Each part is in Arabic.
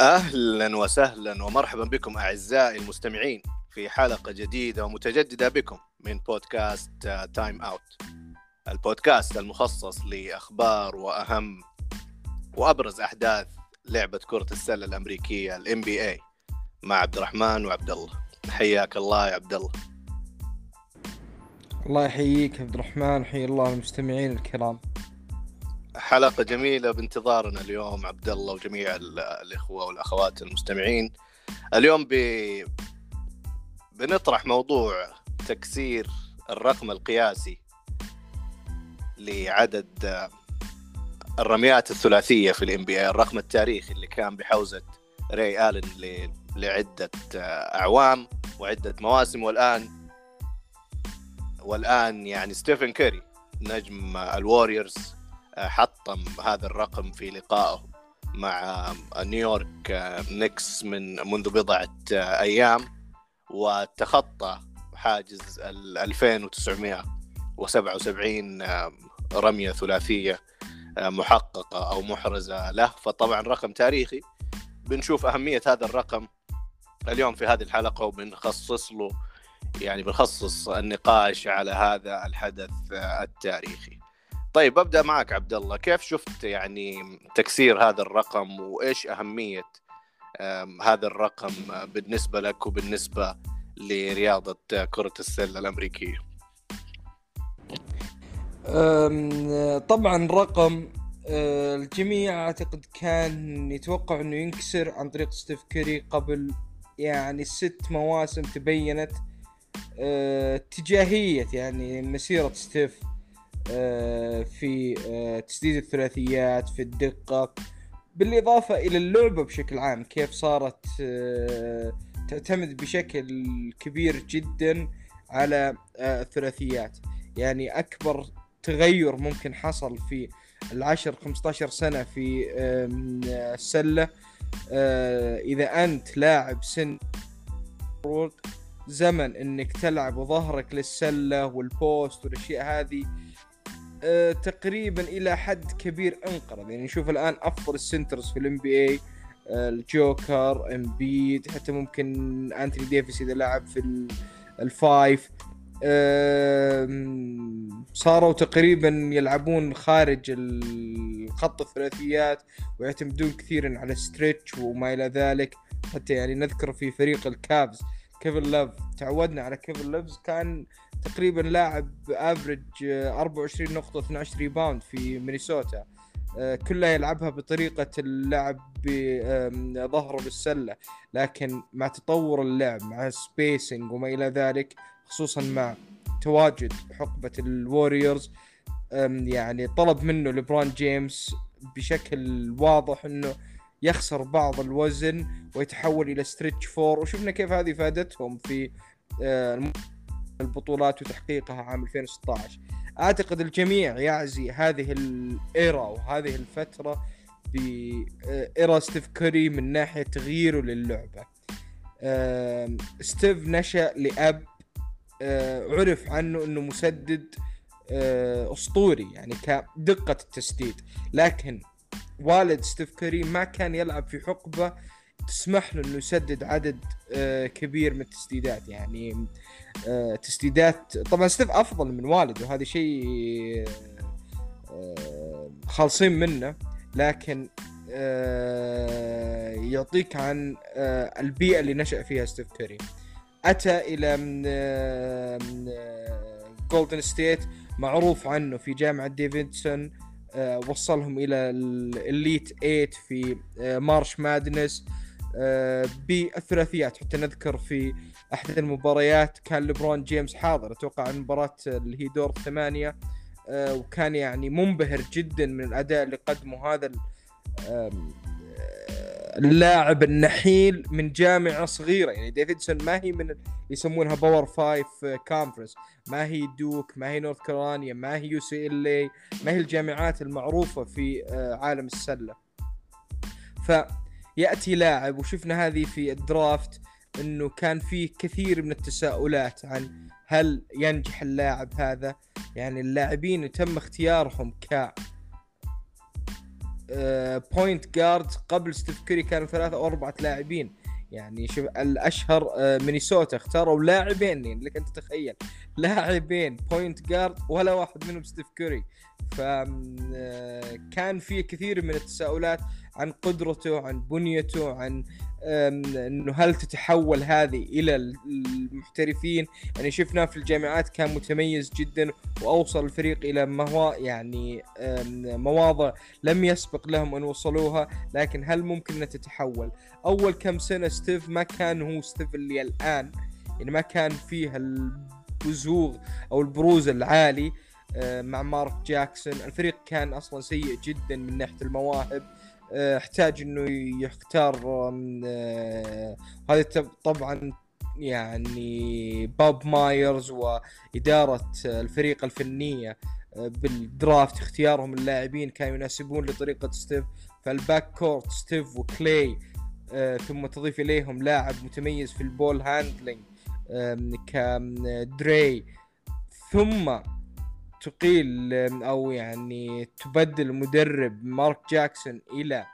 أهلا وسهلا ومرحبا بكم أعزائي المستمعين في حلقة جديدة ومتجددة بكم من بودكاست Time Out البودكاست المخصص لأخبار وأهم وأبرز أحداث لعبة كرة السلة الأمريكية ال NBA مع عبد الرحمن وعبد الله. حياك الله يا عبد الله. الله يحييك عبد الرحمن حي الله المستمعين الكرام. حلقة جميلة بانتظارنا اليوم عبد الله وجميع الإخوة والأخوات المستمعين. اليوم ب... بنطرح موضوع تكسير الرقم القياسي لعدد الرميات الثلاثية في الام بي الرقم التاريخي اللي كان بحوزة ري آلن ل... لعدة أعوام وعدة مواسم. والآن والآن يعني ستيفن كيري نجم الواريورز حطم هذا الرقم في لقائه مع نيويورك نيكس من منذ بضعة أيام وتخطى حاجز ال 2977 رمية ثلاثية محققة أو محرزة له. فطبعا رقم تاريخي. بنشوف أهمية هذا الرقم اليوم في هذه الحلقة وبنخصص له يعني بنخصص النقاش على هذا الحدث التاريخي. طيب أبدأ معك عبد الله كيف شفت يعني تكسير هذا الرقم وإيش أهمية هذا الرقم بالنسبة لك وبالنسبة لرياضة كرة السلة الأمريكية؟ طبعا رقم أه، الجميع أعتقد كان يتوقع إنه ينكسر عن طريق ستيف كيري قبل يعني ست مواسم تبينت أه، اتجاهيه يعني مسيرة ستيف. آه، في آه، تسديد الثلاثيات في الدقة بالإضافة إلى اللعبة بشكل عام كيف صارت آه، تعتمد بشكل كبير جدا على الثلاثيات. يعني أكبر تغير ممكن حصل في العشر 15 سنة في السلة إذا أنت لاعب center زمن إنك تلعب وظهرك للسلة وال post والأشياء هذه آه، تقريبا إلى حد كبير انقرض. يعني نشوف الآن أفضل ال centers في ال NBA الجوكر إمبيد حتى ممكن أنتوني ديفيس إذا لعب في ال five. صاروا تقريبا يلعبون خارج الخط الثلاثيات ويعتمدون كثيرا على stretch وما إلى ذلك. حتى يعني نذكر في فريق ال Cavs كيفن لاف تعودنا على كيفن لافز كان تقريبا لاعب average 24 نقطة 12 rebound في مينيسوتا. آه، كلها يلعبها بطريقة اللعب بظهره للسلة لكن مع تطور اللعب مع spacing وما إلى ذلك خصوصا مع تواجد حقبة الوريورز يعني طلب منه لبران جيمس بشكل واضح إنه يخسر بعض الوزن ويتحول إلى stretch four وشفنا كيف هذه فادتهم في آه، البطولات وتحقيقها عام 2016 أعتقد الجميع يعزي هذه ال era وهذه الفترة ب era ستيف كوري من ناحية تغييره للعبة. ستيف نشأ لأب آه، عرف عنه إنه مسدد آه، أسطوري يعني كدقة التسديد. لكن والد ستيف كوري ما كان يلعب في حقبة تسمح له إنه يسدد عدد آه، كبير من التسديدات. يعني آه، تسديدات. طبعا ستيف أفضل من والده وهذا شيء آه، خالصين منه. لكن يعطيك عن البيئة اللي نشأ فيها ستيف كوري أتى إلى جولدن ستيت معروف عنه في جامعة ديفيدسون وصلهم إلى ال Elite 8 في March Madness آه، بالثلاثيات حتى نذكر في أحد المباريات كان لبرون جيمس حاضر. أتوقع المباراه اللي هي دور ثمانية آه، وكان يعني منبهر جدا من الأداء اللي قدمه هذا آه، اللاعب النحيل من جامعة صغيرة. يعني ديفيدسون ما هي من يسمونها power five conference ما هي دوك ما هي نورث كارولينا ما هي UCLA ما هي الجامعات المعروفة في عالم السلة. ف يأتي لاعب وشفنا هذه في ال draft. إنه كان فيه كثير من التساؤلات عن هل ينجح اللاعب هذا. يعني اللاعبين تم اختيارهم ك point guard قبل ستيف كوري كانوا ثلاثة أو أربعة لاعبين. يعني شوف الأشهر آه، مينيسوتا اختاروا لاعبين يعني لك انت تتخيل لاعبين point guard ولا واحد منهم ستيف كوري فكان في كثير من التساؤلات عن قدرته عن بنيته عن إنه هل تتحول هذه إلى المحترفين؟ يعني شفنا في الجامعات كان متميز جدا وأوصل الفريق إلى ما هو يعني مواضع لم يسبق لهم أن وصلوها لكن هل ممكن انها تتحول؟ أول كم سنة ستيف ما كان هو ستيف اللي الآن يعني ما كان فيه البزوغ أو البروز العالي مع مارك جاكسون. الفريق كان أصلا سيء جدا من ناحية المواهب. آه، احتاج إنه يختار آه، هذا طبعا يعني بوب مايرز وإدارة الفريق الفنية آه، بال draft اختيارهم اللاعبين كانوا يناسبون لطريقة ستيف فال back court ستيف وكلاي ثم تضيف إليهم لاعب متميز في ال ball handling كدريموند ثم تقيل أو يعني تبدل المدرب مارك جاكسون إلى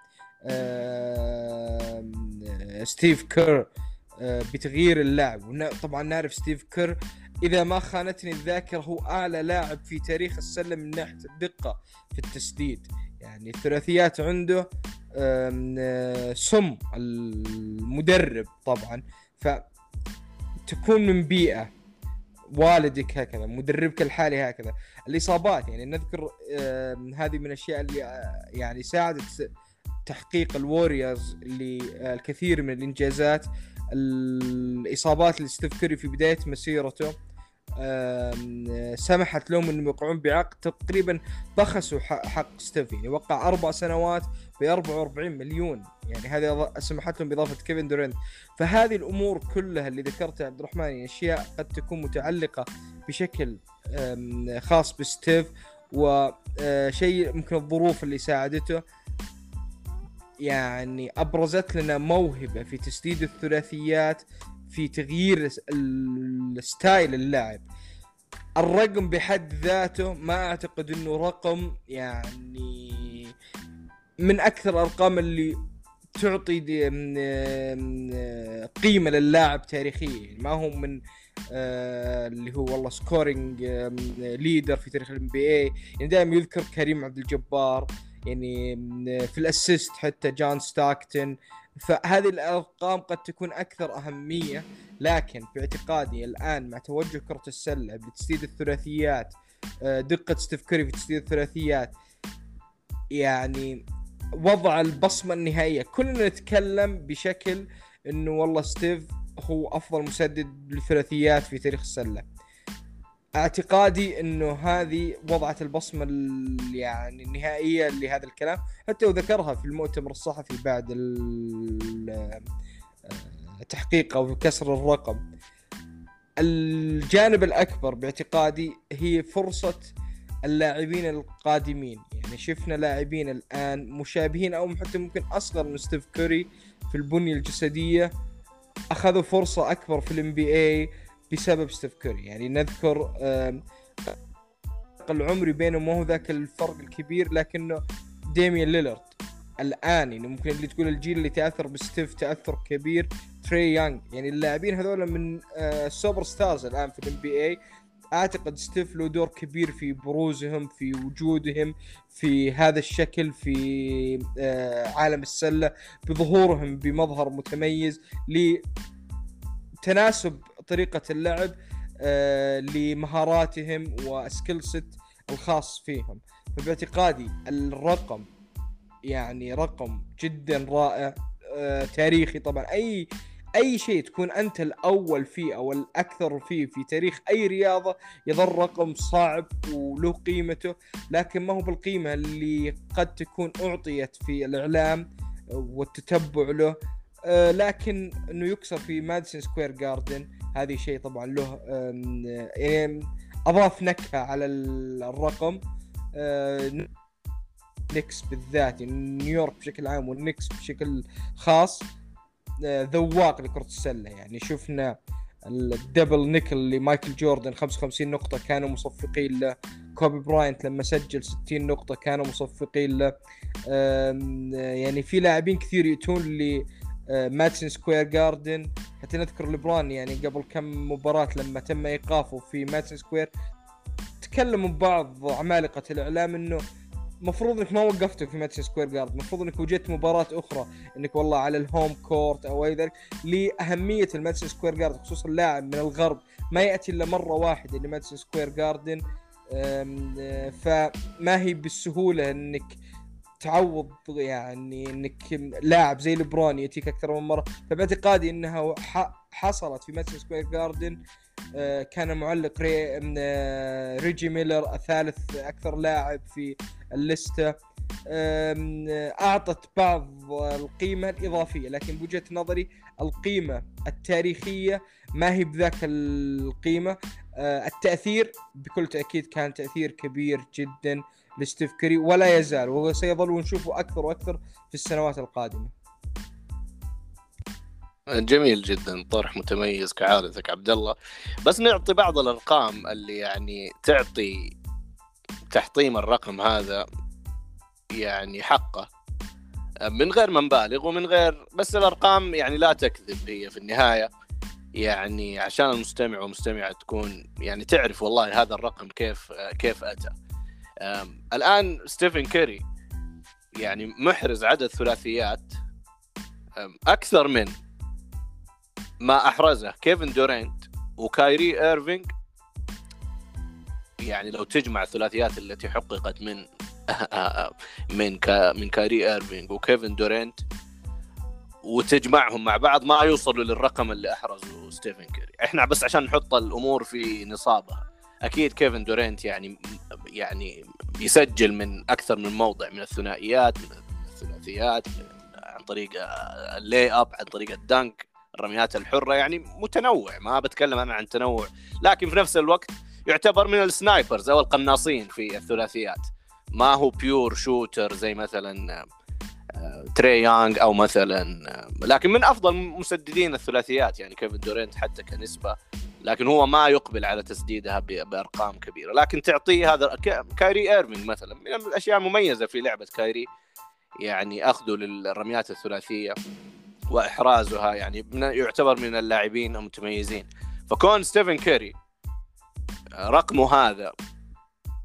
ستيف كير آه، بتغيير اللعب طبعا نعرف ستيف كير إذا ما خانتني الذاكرة هو اعلى لاعب في تاريخ السله من ناحية الدقة في التسديد. يعني الثلاثيات عنده آه، سم المدرب طبعا. فتكون من بيئة والدك هكذا مدربك الحالي هكذا. الإصابات يعني نذكر آه هذه من الأشياء اللي آه يعني ساعدت تحقيق الوريورز للكثير من الإنجازات. الإصابات لستيف كوري في بداية مسيرته سمحت لهم أنهم يوقعون بعقد. تقريبا بخسوا حق ستيف يعني وقع أربع سنوات ب 44 مليون. يعني هذه سمحت لهم بإضافة كيفن دورنت فهذه الأمور كلها اللي ذكرتها عبد الرحمن يعني أشياء قد تكون متعلقة بشكل خاص بستيف وشيء ممكن الظروف اللي ساعدته. يعني أبرزت لنا موهبة في تسديد الثلاثيات في تغيير ال style اللاعب. الرقم بحد ذاته ما أعتقد إنه رقم يعني من أكثر الأرقام اللي تعطي قيمة للاعب تاريخيا. يعني ما هو من آه اللي هو والله scoring leader في تاريخ ال NBA يعني دائما يذكر كريم عبد الجبار يعني في ال assist حتى جون ستاكتن فهذه الأرقام قد تكون أكثر أهمية. لكن في اعتقادي الآن مع توجه كرة السلة بتسديد الثلاثيات آه، دقة ستيف كوري في تسديد الثلاثيات يعني وضع البصمة النهائية. كلنا نتكلم بشكل إنه والله ستيف هو أفضل مسدد للثلاثيات في تاريخ السلة. اعتقادي إنه هذه وضعت البصمة يعني النهائية لهذا الكلام. حتى وذكرها في المؤتمر الصحفي بعد التحقيق أو كسر الرقم. الجانب الأكبر باعتقادي هي فرصة اللاعبين القادمين. يعني شفنا لاعبين الآن مشابهين أو حتى ممكن أصغر من ستيف كوري في البنية الجسدية أخذوا فرصة أكبر في ال NBA بسبب ستيف كوري. يعني نذكر العمري بينهم مو هو ذاك الفرق الكبير لكنه ديميان ليلرد الآن يعني ممكن اللي تقول الجيل اللي تأثر بستيف تأثر كبير تري يانج يعني اللاعبين هذول من ال superstars الآن في ال NBA أعتقد ستيف له دور كبير في بروزهم في وجودهم في هذا الشكل في آه، عالم السلة بظهورهم بمظهر متميز لتناسب طريقة اللعب آه، لمهاراتهم وسكيل ست الخاص فيهم. فباعتقادي الرقم يعني رقم جدا رائع آه، تاريخي طبعا أي أي شيء تكون أنت الأول فيه أو الأكثر فيه في تاريخ أي رياضة يظل رقم صعب وله قيمته لكن ما هو بالقيمة اللي قد تكون أعطيت في الإعلام والتتبع له. آه، لكن إنه يكسر في ماديسون سكوير جاردن هذه شيء طبعا له يعني أضاف نكهة على الرقم. آه، نيكس بالذات يعني نيويورك بشكل عام والنيكس بشكل خاص. ذواق لكرة السلة. يعني شفنا ال double nickel لمايكل جوردن 55 نقطة كانوا مصفقين له. كوبي براينت لما سجل 60 نقطة كانوا مصفقين له. يعني في لاعبين كثير يأتون ل ماديسون سكوير جاردن حتى نذكر لبرون يعني قبل كم مباراة لما تم إيقافه في ماديسون سكوير تكلموا بعض عمالقة الإعلام إنه المفروض انك ما وقفته في ماديسون سكوير جاردن. المفروض انك وجدت مباراة أخرى إنك والله على ال home court أو أي ذلك لأهمية الماديسون سكوير جاردن خصوصا اللاعب من الغرب. ما يأتي إلا مرة واحدة لماديسون سكوير جاردن فما هي بالسهولة إنك تعوض يعني إنك لاعب زي لبرون يأتيك أكثر من مرة. فباعتقادي إنها حصلت في ماديسون سكوير جاردن كان معلق ري آه، ريجي ميلر الثالث أكثر لاعب في الليسته أعطت بعض القيمة الإضافية لكن بوجهة نظري القيمة التاريخية ما هي بذاك القيمة. آه، التأثير بكل تأكيد كان تأثير كبير جدا لستيف كري ولا يزال وسيظل نشوفه أكثر وأكثر في السنوات القادمة. جميل جدا طرح متميز كعادتك عبد الله. بس نعطي بعض الأرقام اللي يعني تعطي تحطيم الرقم هذا يعني حقه. من غير ما نبالغ ومن غير بس الأرقام يعني لا تكذب هي في النهاية يعني عشان المستمع والمستمعة تكون يعني تعرف والله هذا الرقم كيف كيف أتى. الآن ستيفن كيري يعني محرز عدد ثلاثيات. أكثر من ما أحرزه. كيفن دورينت وكايري إيرفينج. يعني لو تجمع الثلاثيات التي حققت من من كا من كايري إيرفينج وكيفن دورينت وتجمعهم مع بعض ما يوصلوا للرقم اللي أحرزه ستيفن كيري. إحنا بس عشان نحط الأمور في نصابها. أكيد كيفن دورينت يعني يعني يسجل من أكثر من موضع من الثنائيات من الثلاثيات عن طريق ال layup عن طريق ال dunk. الرميات الحرة يعني متنوع ما بتكلم أنا عن تنوع لكن في نفس الوقت يعتبر من ال snipers أو القناصين في الثلاثيات. ما هو pure shooter زي مثلا آه، تري يانج أو مثلا آه، لكن من أفضل مسددين الثلاثيات يعني كيفن دورينت حتى كنسبة لكن هو ما يقبل على تسديدها بأرقام كبيرة. لكن تعطيه هذا كايري إيرفينج مثلا من الأشياء المميزة في لعبة كايري يعني أخذه للرميات الثلاثية. وإحرازها يعني يعتبر من اللاعبين المتميزين. فكون ستيفن كيري رقمه هذا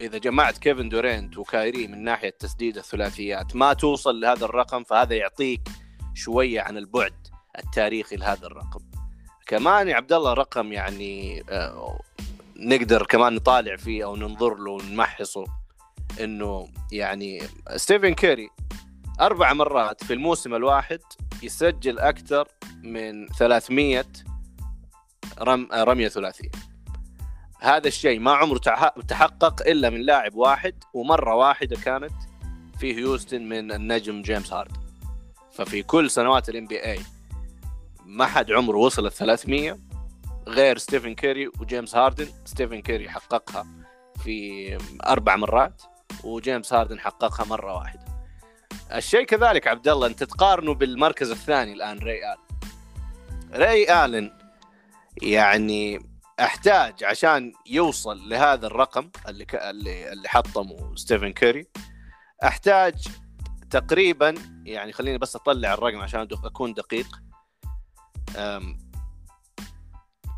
إذا جمعت كيفن دورينت وكايري من ناحية تسديد الثلاثيات ما توصل لهذا الرقم فهذا يعطيك شوية عن البعد التاريخي لهذا الرقم. كمان يا عبد الله رقم يعني آه، نقدر كمان نطالع فيه أو ننظر له ونمحصه إنه يعني ستيفن كيري أربع مرات في الموسم الواحد يسجل أكثر من 300 رم رمية ثلاثيه هذا الشيء ما عمره تحقق إلا من لاعب واحد ومرة واحدة كانت في هيوستن من النجم جيمس هاردن ففي كل سنوات ال NBA ما حد عمره وصل ال 300 غير ستيفن كيري وجيمس هاردن. ستيفن كيري حققها في أربع مرات وجيمس هاردن حققها مرة واحدة. الشيء كذلك عبد الله أنت تقارنه بالمركز الثاني الآن ري آلن. ري آلن يعني أحتاج عشان يوصل لهذا الرقم اللي ك... اللي اللي حطمه ستيفن كيري أحتاج تقريبا يعني خليني بس أطلع الرقم عشان أكون دقيق. أم...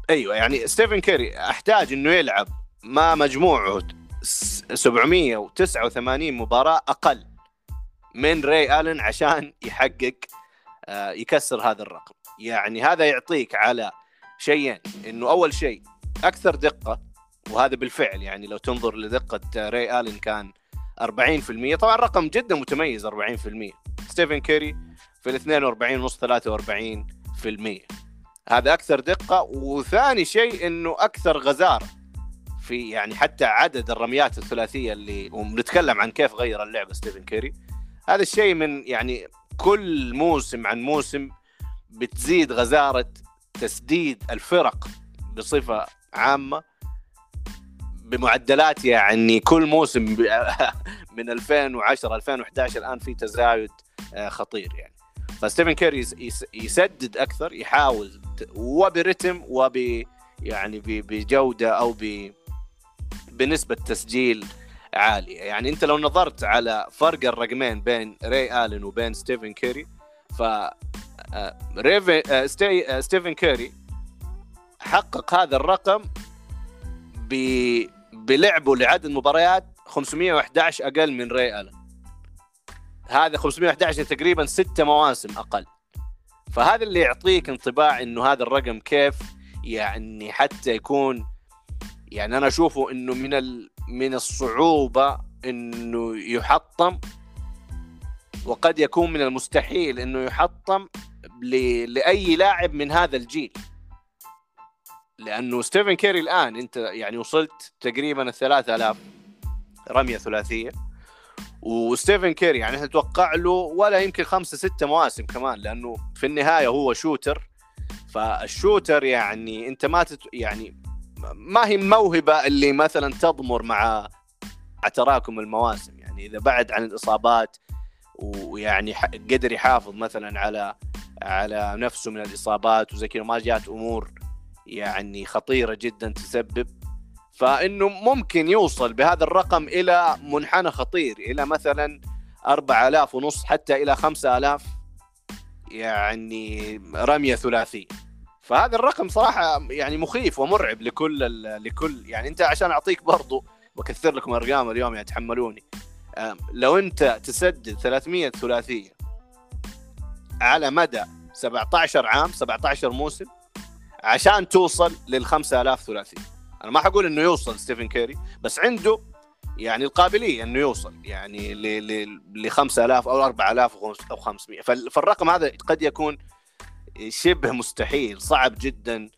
أيوه يعني ستيفن كيري أحتاج إنه يلعب ما مجموعة 789 مباراة أقل. من ري آلن عشان يحقق آه، يكسر هذا الرقم. يعني هذا يعطيك على شيئين إنه أول شيء أكثر دقة وهذا بالفعل يعني لو تنظر لدقة ري آلن كان 40% طبعا رقم جدا متميز 40% ستيفن كيري في ال 42 ونص 43% هذا أكثر دقة. وثاني شيء إنه أكثر غزاره في يعني حتى عدد الرميات الثلاثية اللي ونتكلم عن كيف غير اللعبة ستيفن كيري. هذا الشيء من يعني كل موسم عن موسم بتزيد غزارة تسديد الفرق بصفة عامة بمعدلات يعني كل موسم من 2010 2011 الآن في تزايد آه، خطير يعني. فستيفن كيري يسدد أكثر يحاول وبرتم وب يعني بجودة أو بنسبة تسجيل عاليه يعني انت لو نظرت على فرق الرقمين بين ري آلن وبين ستيفن كيري ف آه، آه، ستي... آه، ستيفن كيري حقق هذا الرقم ب... بلعبه لعدد مباريات 511 أقل من ري آلن هذا 511 تقريبا ستة مواسم أقل فهذا اللي يعطيك انطباع إنه هذا الرقم كيف يعني حتى يكون يعني أنا أشوفه إنه من. من الصعوبة إنه يحطم وقد يكون من المستحيل إنه يحطم. لأي لاعب من هذا الجيل لأنه ستيفن كيري الآن أنت يعني وصلت تقريبا ال 3000 رمية ثلاثية وستيفن كيري يعني نتوقع له ولا يمكن خمسة ستة مواسم كمان لأنه في النهاية هو shooter فال shooter يعني أنت ما تت يعني ما هي موهبة اللي مثلا تضمر مع تراكم المواسم. يعني إذا بعد عن الإصابات ويعني قدر يحافظ مثلا على على نفسه من الإصابات وزي كذا ما جات أمور يعني خطيرة جدا تسبب فإنه ممكن يوصل بهذا الرقم إلى منحنى خطير إلى مثلا 4000 ونص حتى إلى 5000 يعني رمية ثلاثية. فهذا الرقم صراحة يعني مخيف ومرعب لكل لكل يعني أنت عشان أعطيك برضو بكثر لكم أرقام اليوم يعني تحملوني. لو أنت تسدد 300 ثلاثية على مدى 17 عام 17 موسم عشان توصل لل 5000 ثلاثية. أنا ما حقول إنه يوصل ستيفن كيري بس عنده يعني القابلية إنه يوصل يعني ل 5000 أو 4000 أو 500 فالرقم هذا قد يكون شبه مستحيل صعب جدا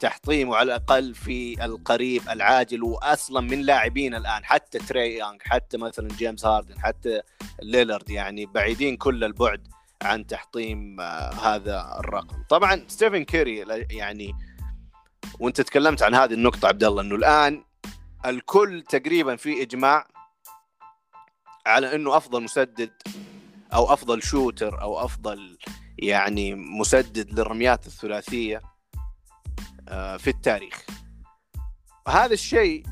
تحطيمه على الأقل في القريب العاجل واصلا من لاعبين الآن حتى تراي يانغ حتى مثلا جيمس هاردن حتى ليلرد يعني بعيدين كل البعد عن تحطيم آه، هذا الرقم. طبعا ستيفن كيري يعني وأنت تكلمت عن هذه النقطة عبد الله إنه الآن الكل تقريبا في إجماع على إنه أفضل مسدد أو أفضل shooter أو أفضل يعني مسدد للرميات الثلاثية آه، في التاريخ. هذا الشيء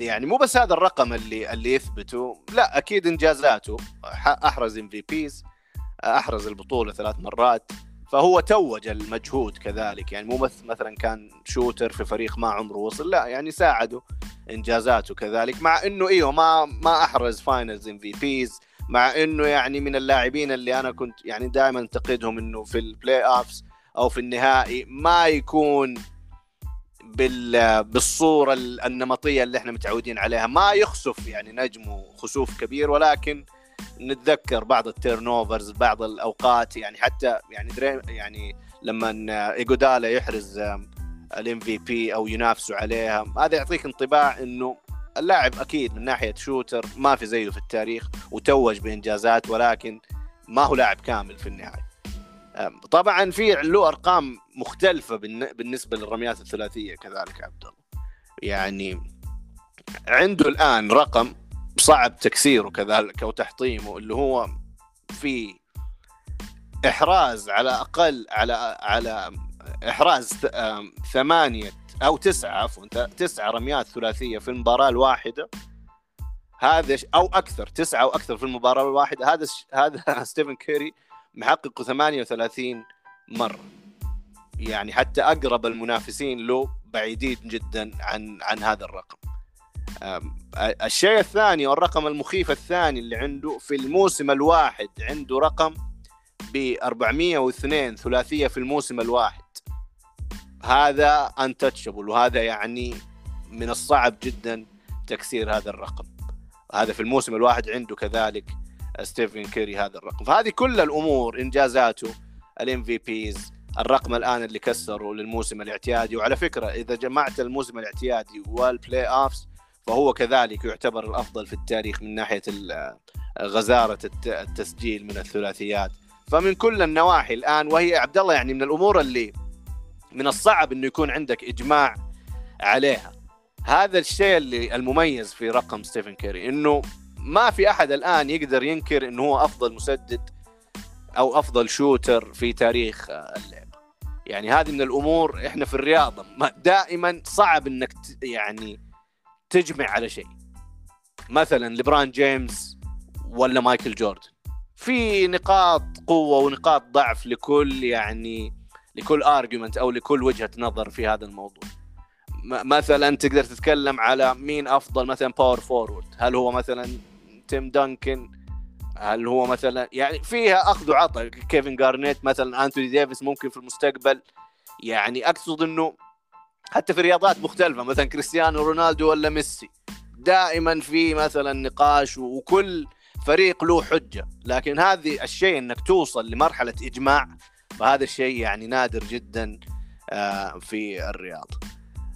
يعني مو بس هذا الرقم اللي اللي يثبته لا أكيد إنجازاته. أحرز MVPs أحرز البطولة ثلاث مرات. فهو توج المجهود كذلك. يعني مو بس مثلا كان shooter في فريق ما عمره وصل لا يعني ساعده إنجازاته كذلك. مع إنه إيوه ما ما أحرز Finals MVPs مع إنه يعني من اللاعبين اللي أنا كنت يعني دائما أنتقدهم إنه في ال playoffs أو في النهائي ما يكون بال بالصورة النمطية اللي إحنا متعودين عليها. ما يخسف يعني نجمه خسوف كبير ولكن نتذكر بعض ال turnovers بعض الأوقات يعني حتى يعني يعني لما إيجودالا يحرز ال MVP أو ينافسوا عليها. هذا يعطيك انطباع إنه اللاعب أكيد من ناحية shooter ما في زيه في التاريخ وتوج بإنجازات ولكن ما هو لاعب كامل في النهايه طبعا في له أرقام مختلفة بالنسبة للرميات الثلاثية كذلك عبد الله. يعني عنده الآن رقم صعب تكسيره كذلك أو تحطيمه اللي هو في إحراز على أقل على على إحراز ثمانية أو تسعة عفوا تسعة رميات ثلاثية في المباراة الواحدة. هذا أو أكثر تسعة أو أكثر في المباراة الواحدة. هذا هذا ستيفن كيري محققه 38 مرة. يعني حتى أقرب المنافسين له بعيدين جدا عن عن هذا الرقم. الشيء الثاني والرقم المخيف الثاني اللي عنده في الموسم الواحد عنده رقم ب 402 ثلاثية في الموسم الواحد. هذا untouchable وهذا يعني من الصعب جدا تكسير هذا الرقم. هذا في الموسم الواحد عنده كذلك ستيفن كيري هذا الرقم. فهذه كل الأمور إنجازاته ال MVPs الرقم الآن اللي كسره للموسم الاعتيادي. وعلى فكرة إذا جمعت الموسم الاعتيادي وال playoffs فهو كذلك يعتبر الأفضل في التاريخ من ناحية غزارة التسجيل من الثلاثيات. فمن كل النواحي الآن وهي عبد الله يعني من الأمور اللي من الصعب إنه يكون عندك إجماع عليها. هذا الشيء اللي المميز في رقم ستيفن كيري إنه ما في أحد الآن يقدر ينكر إنه هو أفضل مسدد أو أفضل shooter في تاريخ اللعبة. يعني هذه من الأمور إحنا في الرياضة دائما صعب إنك يعني تجمع على شيء. مثلا ليبرون جيمس ولا مايكل جوردن. في نقاط قوة ونقاط ضعف لكل يعني لكل argument أو لكل وجهة نظر في هذا الموضوع. مثلا تقدر تتكلم على مين أفضل مثلا power forward هل هو مثلا تيم دانكن هل هو مثلا يعني فيها أخذ وعطاء. كيفن جارنيت مثلا أنتوني ديفيس ممكن في المستقبل. يعني أقصد إنه حتى في رياضات مختلفة مثلا كريستيانو رونالدو ولا ميسي. دائما في مثلا نقاش وكل فريق له حجة. لكن هذه الشيء إنك توصل لمرحلة إجماع فهذا الشيء يعني نادر جدا آه، في الرياض.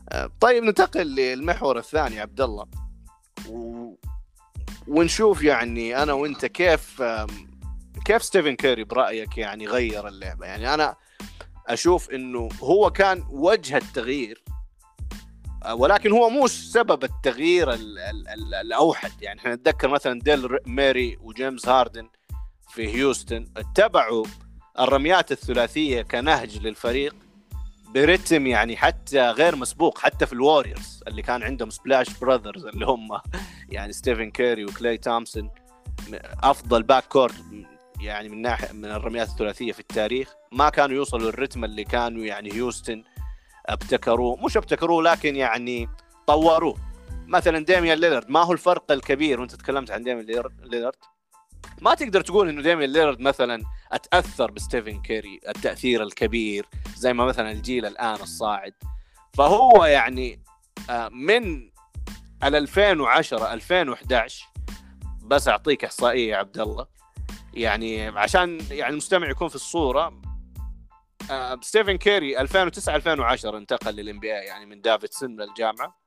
آه، طيب ننتقل للمحور الثاني عبد الله و... ونشوف يعني أنا وأنت كيف كيف ستيفن كيري برأيك يعني غير اللعبة؟ يعني أنا أشوف إنه هو كان وجه التغيير آه، ولكن هو مو سبب التغيير ال ال ال الأوحد. يعني إحنا نتذكر مثلا داريل موري وجيمس هاردن في هيوستن اتبعوا الرميات الثلاثية كنهج للفريق برتم يعني حتى غير مسبوق حتى في الواريورز اللي كان عندهم Splash Brothers اللي هم يعني ستيفن كيري وكلاي تومسون أفضل backcourt يعني من ناحية من الرميات الثلاثية في التاريخ. ما كانوا يوصلوا للرتم اللي كانوا يعني هيوستن ابتكروه. مش ابتكروه لكن يعني طوروه. مثلا ديميان ليلرد ما هو الفرق الكبير؟ وأنت تكلمت عن ديميان ليلرد ما تقدر تقول إنه ديميان ليلرد مثلا أتأثر بستيفن كيري التأثير الكبير زي ما مثلا الجيل الآن الصاعد. فهو يعني آه، من ال 2010 2011 بس أعطيك إحصائية يا عبد الله. يعني عشان يعني المستمع يكون في الصورة آه، ستيفن كيري 2009 2010 انتقل لل NBA يعني من دافيدسون للجامعة.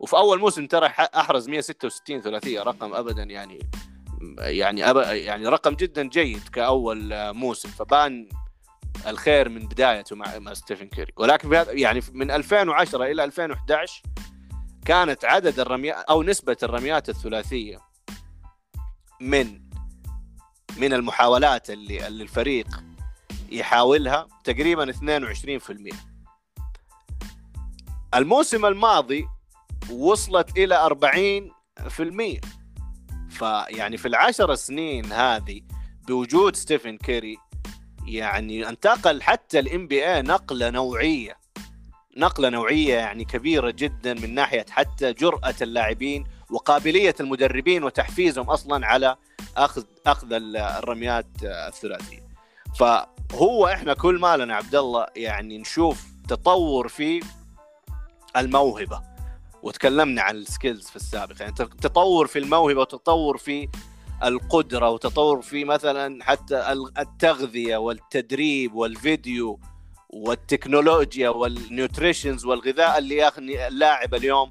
وفي أول موسم ترى أحرز 166 ثلاثية رقم ابدا يعني يعني أب... يعني رقم جدا جيد كأول موسم فبان الخير من بدايته مع, مع ستيفن كيري. ولكن يعني من 2010 إلى 2011 كانت عدد الرميات أو نسبة الرميات الثلاثية من من المحاولات اللي, اللي الفريق يحاولها تقريبا 22% الموسم الماضي وصلت إلى 40% فيعني في العشر سنين هذه بوجود ستيفن كيري يعني انتقل حتى ال NBA نقلة نوعية. نقلة نوعية يعني كبيرة جدا من ناحية حتى جرأة اللاعبين وقابلية المدربين وتحفيزهم أصلا على اخذ أخذ الرميات الثلاثية. فهو إحنا كل ما لنا عبد الله يعني نشوف تطور في الموهبة. وتكلمنا عن ال skills في السابق. يعني تطور في الموهبة وتطور في القدرة وتطور في مثلا حتى التغذية والتدريب والفيديو والتكنولوجيا وال nutritions والغذاء اللي ياخذ اللاعب اليوم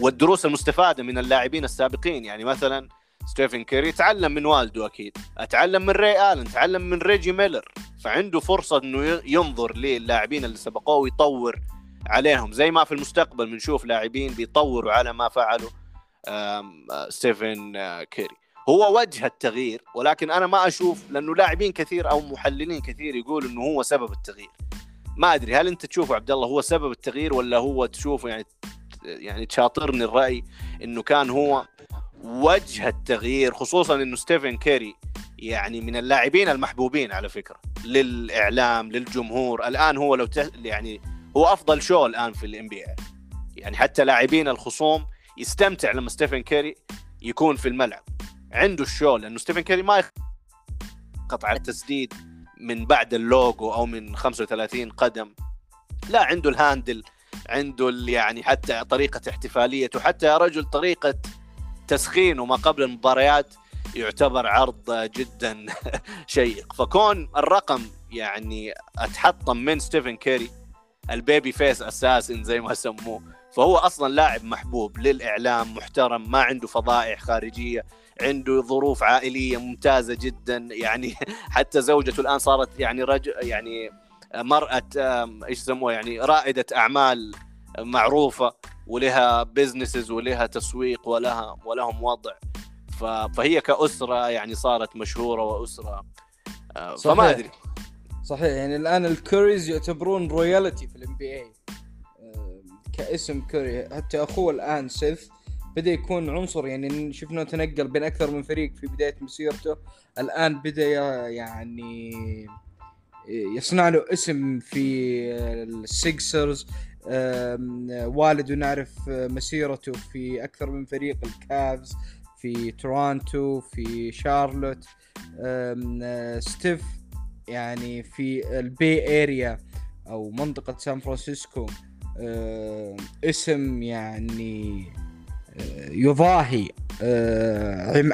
والدروس المستفادة من اللاعبين السابقين. يعني مثلا ستيفن كيري تعلم من والده أكيد أتعلم من راي آلن تعلم من ريجي ميلر. فعنده فرصة إنه ينظر للاعبين اللي سبقوه ويطور عليهم زي ما في المستقبل بنشوف لاعبين بيطوروا على ما فعلوا ستيفن آه، كيري. هو وجه التغيير ولكن أنا ما أشوف لأنه لاعبين كثير أو محللين كثير يقولوا إنه هو سبب التغيير. ما أدري هل أنت تشوفه عبد الله هو سبب التغيير ولا هو تشوفه يعني يعني تشاطرني الرأي إنه كان هو وجه التغيير خصوصا إنه ستيفن كيري يعني من اللاعبين المحبوبين على فكرة للإعلام للجمهور. الآن هو لو يعني هو أفضل show الآن في ال NB يعني حتى لاعبين الخصوم يستمتع لما ستيفن كيري يكون في الملعب. عنده ال show لأنه ستيفن كيري ما يقطع التسديد من بعد اللوجو أو من 35 قدم. لا عنده ال handle عنده يعني حتى طريقة احتفاليته حتى يا رجل طريقة تسخينه ما قبل المباريات يعتبر عرض جدا شيق. فكون الرقم يعني أتحطم من ستيفن كيري ال baby face assassin زي ما سموه. فهو أصلا لاعب محبوب للإعلام محترم ما عنده فضائح خارجية عنده ظروف عائلية ممتازة جدا. يعني حتى زوجته الآن صارت يعني رجل يعني مرأة إيش يسموها؟ يعني رائدة أعمال معروفة ولها businesses ولها تسويق ولها ولهم وضع. فهي كأسرة يعني صارت مشهورة وأسرة. آه، فما أدري. صحيح يعني الآن ال Currys يعتبرون royalty في ال NBA كاسم كوري. حتى أخوه الآن سيث بدأ يكون عنصر يعني شفنا تنقل بين أكثر من فريق في بداية مسيرته. الآن بدأ يعني يصنع له اسم في السيكسرز والده نعرف مسيرته في أكثر من فريق الكافز في تورونتو في شارلوت. ستيف يعني في ال Bay Area أو منطقة سان فرانسيسكو اسم يعني يضاهي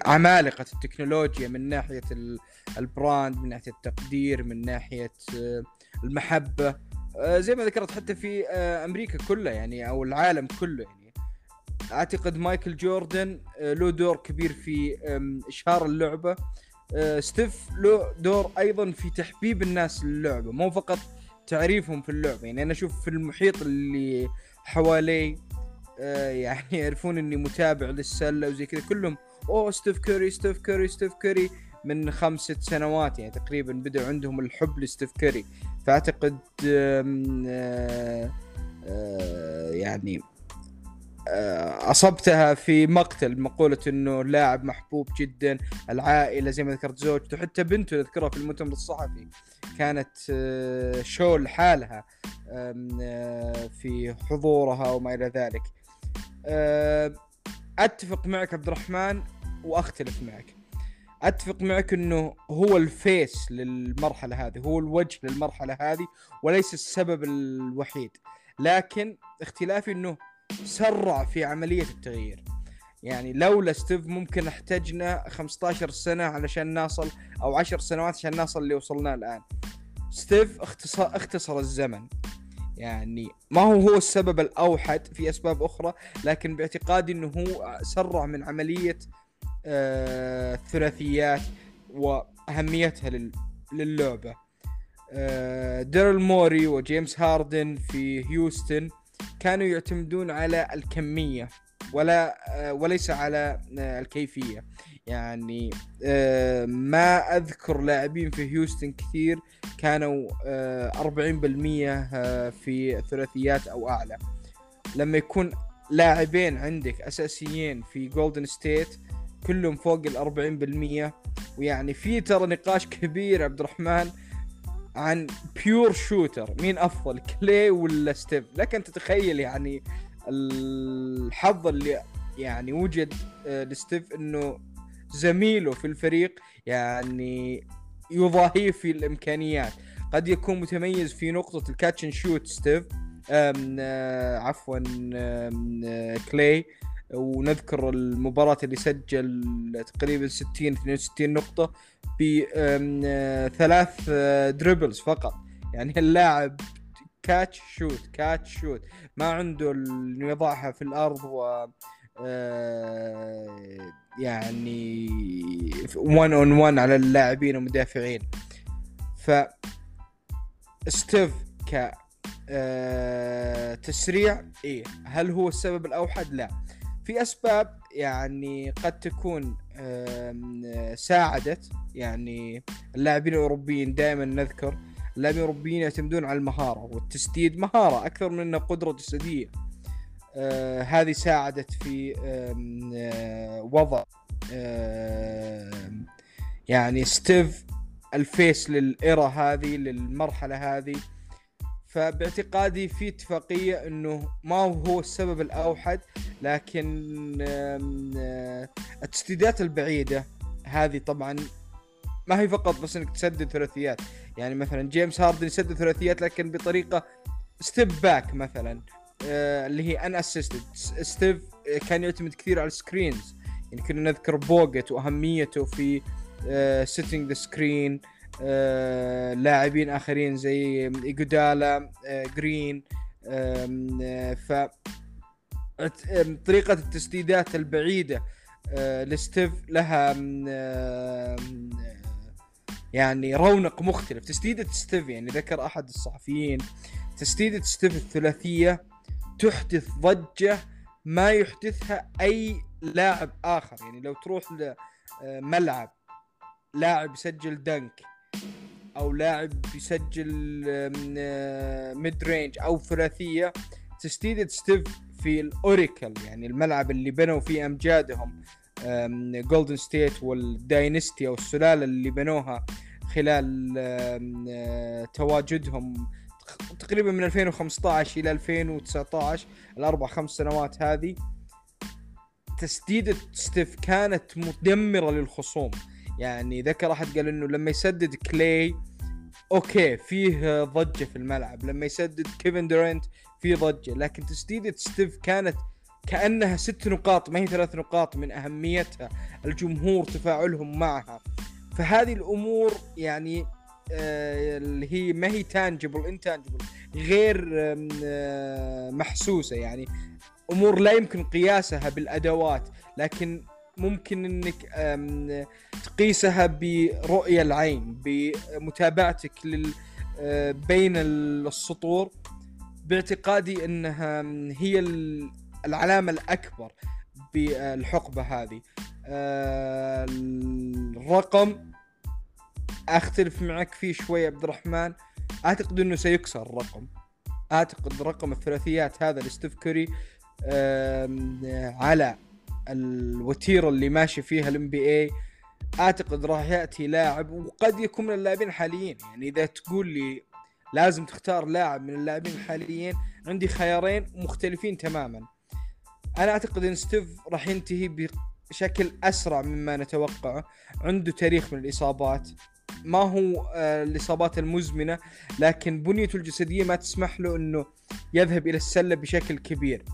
عمالقة التكنولوجيا من ناحية ال brand من ناحية التقدير من ناحية المحبة زي ما ذكرت حتى في أمريكا كلها يعني أو العالم كله يعني. أعتقد مايكل جوردن له دور كبير في إشهار اللعبة. ستيف له دور أيضا في تحبيب الناس للعبة مو فقط تعريفهم في اللعبة. يعني أنا أشوف في المحيط اللي حوالي يعني يعرفون إني متابع للسلة وزي كذا كلهم. أوه ستيف كوري ستيف كوري ستيف كوري من خمس سنوات يعني تقريبا بدأ عندهم الحب لستيف كوري فأعتقد يعني أصبتها في مقتل مقوله إنه لاعب محبوب جدا العائلة زي ما ذكرت زوجته حتى بنته اذكرها في المؤتمر الصحفي. كانت شو لحالها في حضورها وما إلى ذلك. أتفق معك عبد الرحمن وأختلف معك. أتفق معك إنه هو الفيس للمرحلة هذه هو الوجه للمرحلة هذه وليس السبب الوحيد. لكن اختلافي إنه سرع في عملية التغيير. يعني لولا ستيف ممكن احتجنا 15 سنة علشان نصل أو 10 سنوات عشان نصل اللي وصلنا الآن. ستيف اختصر اختصر الزمن. يعني ما هو هو السبب الأوحد في أسباب أخرى لكن باعتقادي إنه هو سرع من عملية آه الثلاثيات وأهميتها للعبة. آه ديرل موري وجيمس هاردن في هيوستن كانوا يعتمدون على الكمية ولا وليس على الكيفية. يعني ما أذكر لاعبين في هيوستن كثير كانوا 40% في الثلاثيات أو أعلى. لما يكون لاعبين عندك أساسيين في جولدن ستيت كلهم فوق ال 40% ويعني في ترى نقاش كبير عبد الرحمن عن pure shooter مين أفضل كلاي ولا ستيف لكن تتخيل يعني الحظ اللي يعني وجد لستيف إنه زميله في الفريق يعني يضاهيه في الإمكانيات. قد يكون متميز في نقطة ال catch shoot ستيف عفوا كلي ونذكر المباراة اللي سجل تقريبا 60 62 نقطة بثلاث dribbles فقط. يعني اللاعب catch shoot catch shoot ما عنده إنه يضعها في الأرض و يعني 1 on 1 على اللاعبين والمدافعين ف ستيف ك تسريع إيه هل هو السبب الأوحد؟ لا. في أسباب يعني قد تكون ساعدت يعني اللاعبين الأوروبيين دائما نذكر اللاعبين الأوروبيين يعتمدون على المهارة والتسديد مهارة أكثر من انه قدرة جسدية. آه هذه ساعدت في آه وضع يعني ستيف الفيس لل era هذه للمرحلة هذه. فباعتقادي في اتفاقية إنه ما هو السبب الأوحد لكن التسديدات البعيدة هذه طبعا ما هي فقط بس إنك تسدد ثلاثيات. يعني مثلا جيمس هاردن يسدد ثلاثيات لكن بطريقة step back مثلا آه اللي هي unassisted ستيف كان يعتمد كثير على ال screens يعني كنا نذكر بوجت وأهميته في setting the screen لاعبين آخرين زي إيجودالا آه جرين آه ف طريقة التسديدات البعيدة آه لستيف لها يعني رونق مختلف. تسديدة ستيف يعني ذكر أحد الصحفيين تسديدة ستيف الثلاثية تحدث ضجة ما يحدثها أي لاعب آخر. يعني لو تروح لملعب لاعب يسجل dunk أو لاعب يسجل mid range أو ثلاثية تسديدة ستيف في الأوريكل يعني الملعب اللي بنوا فيه أمجادهم جولدن ستيت وال dynasty أو السلالة اللي بنوها خلال آه، تواجدهم تقريبا من 2015 إلى 2019 الأربع خمس سنوات هذه تسديدة ستيف كانت مدمرة للخصوم. يعني ذكر احد قال إنه لما يسدد كلاي okay فيه ضجة في الملعب. لما يسدد كيفن دورينت في ضجة. لكن تسديدة ستيف كانت كأنها ست نقاط ما هي ثلاث نقاط من أهميتها الجمهور تفاعلهم معها. فهذه الأمور يعني آه، اللي هي ما هي تانجبل انتانجبل غير آه، محسوسة. يعني أمور لا يمكن قياسها بالأدوات لكن ممكن إنك تقيسها برؤية العين بمتابعتك لل آه، بين السطور باعتقادي إنها هي ال- العلامة الأكبر بالحقبة هذه. آه، الرقم أختلف معك فيه شوي عبد الرحمن. أعتقد أنه سيكسر الرقم. أعتقد رقم الثلاثيات هذا لستيف كوري على الوتيرة اللي ماشي فيها ال NBA أعتقد راح يأتي لاعب وقد يكون من اللاعبين الحاليين. يعني إذا تقول لي لازم تختار لاعب من اللاعبين الحاليين عندي خيارين مختلفين تماما. أنا أعتقد إن ستيف راح ينتهي بشكل أسرع مما نتوقعه. عنده تاريخ من الإصابات. ما هو آه، الإصابات المزمنة لكن بنيته الجسدية ما تسمح له إنه يذهب إلى السلة بشكل كبير.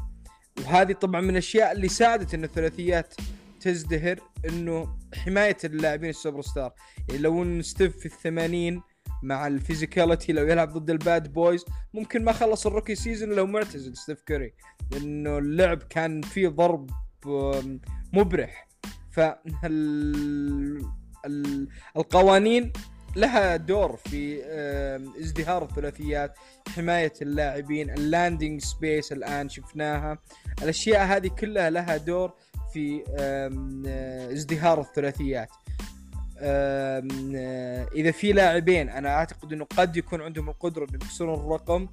وهذه طبعا من الأشياء اللي ساعدت إن الثلاثيات تزدهر إنه حماية اللاعبين السوبر ستار. يعني لو ان ستيف في الثمانين مع ال physicality لو يلعب ضد ال Bad Boys ممكن ما خلص ال rookie season لو معتزل ستيف كوري لأنه اللعب كان فيه ضرب مبرح. فال ال- القوانين لها دور في ازدهار الثلاثيات حماية اللاعبين ال landing space الآن شفناها. الأشياء هذه كلها لها دور في آه، ازدهار الثلاثيات. آه، إذا في لاعبين أنا أعتقد إنه قد يكون عندهم القدرة انه يكسرون الرقم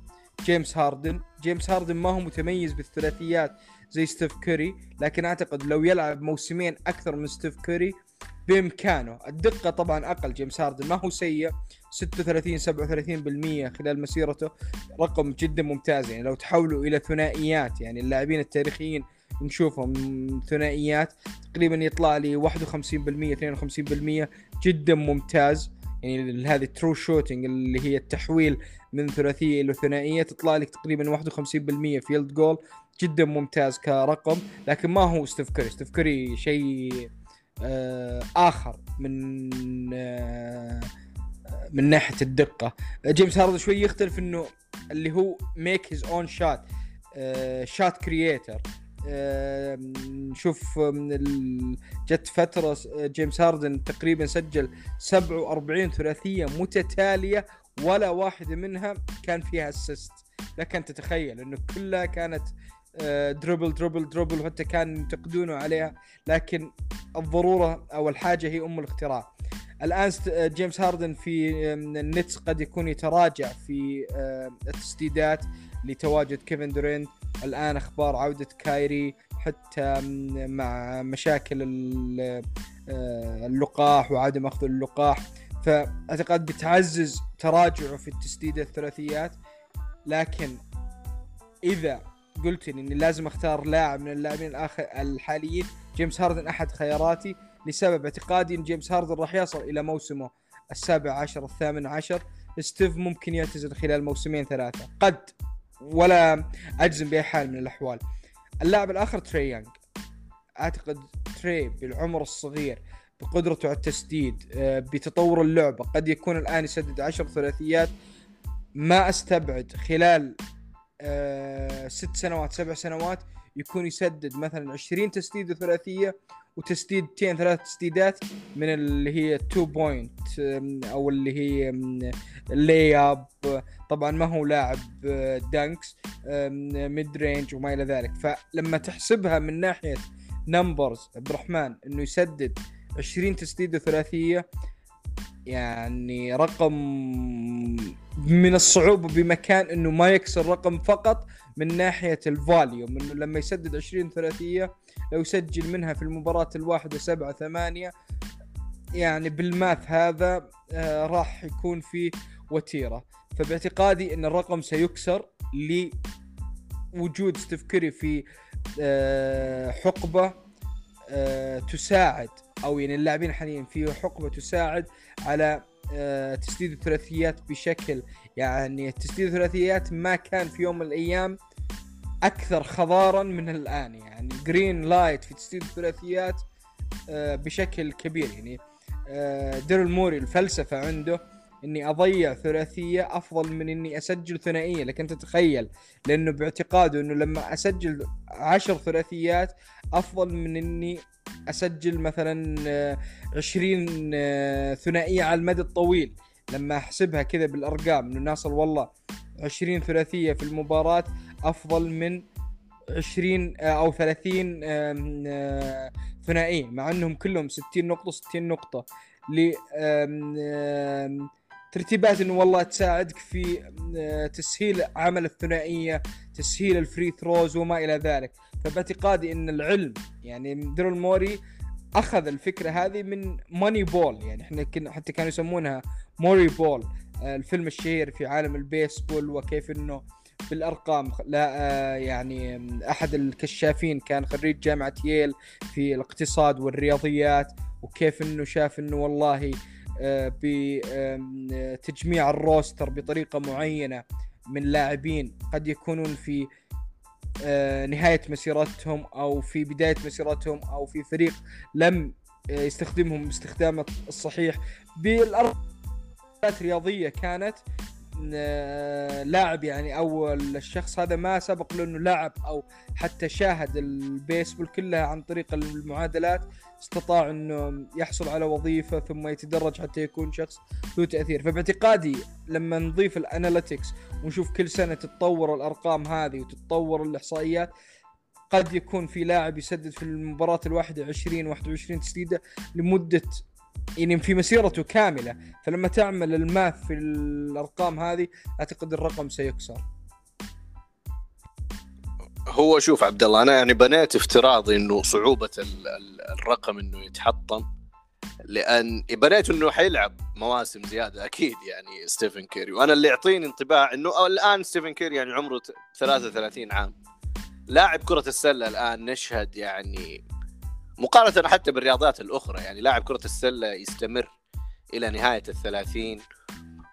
جيمس هاردن. جيمس هاردن ما هو متميز بالثلاثيات زي ستيف كوري لكن أعتقد لو يلعب موسمين أكثر من ستيف كوري بإمكانه. الدقة طبعا أقل جيمس هاردن ما هو سيء. 36 37% خلال مسيرته. رقم جدا ممتاز يعني لو تحولوا إلى ثنائيات يعني اللاعبين التاريخيين نشوفهم ثنائيات. تقريبا يطلع لي 51% 52% جدا ممتاز يعني هذه true shooting اللي هي التحويل من ثلاثية إلى ثنائية. تطلع لك تقريبا 51% field goal جدا ممتاز كرقم لكن ما هو ستيف كوري ستيف كوري شيء آخر من آه من ناحية الدقة. جيمس هاردن شوي يختلف إنه اللي هو make his own shot shot creator نشوف من جت فترة س- جيمس هاردن تقريبا سجل 47 ثلاثية متتالية ولا واحدة منها كان فيها assist لك أن تتخيل إنه كلها كانت آه، dribble dribble dribble وحتى كان ينتقدونه عليها لكن الضرورة أو الحاجة هي أم الاختراع. الآن جيمس هاردن في النتس قد يكون يتراجع في التسديدات لتواجد كيفن دورينت. الآن أخبار عودة كايري حتى مع مشاكل آه، اللقاح وعدم أخذ اللقاح. فأعتقد بتعزز تراجعه في التسديد الثلاثيات لكن إذا قلت اني لازم أختار لاعب من اللاعبين الآخر الحاليين. جيمس هاردن أحد خياراتي. لسبب اعتقادي إن جيمس هاردن راح يصل إلى موسمه السابع عشر الثامن عشر. ستيف ممكن يعتزل خلال موسمين ثلاثة. قد ولا أجزم بأي حال من الأحوال. اللاعب الآخر تري يانج أعتقد تري بالعمر الصغير بقدرته على التسديد آه، بتطور اللعبة. قد يكون الآن يسدد عشر ثلاثيات. ما أستبعد خلال آه، ست سنوات سبع سنوات يكون يسدد مثلا 20 تسديده ثلاثيه وتسديدتين ثلاث تسديدات من اللي هي 2 point أو اللي هي ال lay up طبعا ما هو لاعب آه، dunks mid range وما إلى ذلك. فلما تحسبها من ناحية numbers عبد الرحمن إنه يسدد 20 تسديده ثلاثيه يعني رقم من الصعوبة بمكان إنه ما يكسر رقم فقط من ناحية ال volume انه لما يسدد 20 ثلاثية لو يسجل منها في المباراة الواحدة سبعة ثمانية يعني بال math هذا آه راح يكون في وتيرة. فباعتقادي إن الرقم سيكسر لوجود ستيف في آه حقبة آه تساعد أو يعني اللاعبين حاليا في حقبة تساعد على آه، تسديد الثلاثيات بشكل يعني تسديد الثلاثيات ما كان في يوم من الأيام أكثر اخضرارا من الآن. يعني green light في تسديد الثلاثيات آه، بشكل كبير. يعني آه، ديرل موري الفلسفة عنده إني أضيع ثلاثية أفضل من إني أسجل ثنائية. لكن تتخيل لأنه باعتقاده إنه لما أسجل عشر ثلاثيات أفضل من إني أسجل مثلا 20 آه، آه، ثنائية على المدى الطويل. لما أحسبها كذا بالأرقام إنه نوصل والله 20 ثلاثية في المباراة أفضل من 20 آه، أو 30 ثنائية مع إنهم كلهم 60 نقطة 60 نقطة. ل ترتيبات إنه والله تساعدك في تسهيل عمل الثنائية تسهيل ال free throws وما إلى ذلك. فباعتقادي إن العلم يعني ديرل موري أخذ الفكرة هذه من Moneyball. يعني إحنا كنا حتى كانوا يسمونها موري بول آه، الفيلم الشهير في عالم البيسبول وكيف إنه بالأرقام لا آه، يعني أحد الكشافين كان خريج جامعة ييل في الاقتصاد والرياضيات وكيف إنه شاف إنه والله آه، بتجميع الروستر بطريقة معينة من لاعبين قد يكونون في آه، نهاية مسيرتهم أو في بداية مسيرتهم أو في فريق لم آه، يستخدمهم باستخدام الصحيح. بالأرض رياضيه كانت آه، لاعب يعني أو الشخص. هذا ما سبق له إنه لاعب أو حتى شاهد البيسبول كلها عن طريق المعادلات استطاع إنه يحصل على وظيفة ثم يتدرج حتى يكون شخص ذو تأثير. فباعتقادي لما نضيف الأناليتكس ونشوف كل سنة تتطور الأرقام هذه وتتطور الإحصائيات قد يكون في لاعب يسدد في المباراة الواحدة 20 21 تسديدة لمدة يعني في مسيرته كاملة. فلما تعمل ال math في الأرقام هذه أعتقد الرقم سيكسر. هو شوف عبد الله أنا يعني بنيت افتراضي إنه صعوبة الرقم إنه يتحطم لأن بنيت إنه حيلعب مواسم زيادة أكيد يعني ستيفن كيري. وأنا اللي يعطيني انطباع إنه الآن ستيفن كيري يعني عمره 33 عام. لاعب كرة السلة الآن نشهد يعني مقارنة حتى بالرياضات الأخرى يعني لاعب كرة السلة يستمر إلى نهاية الثلاثين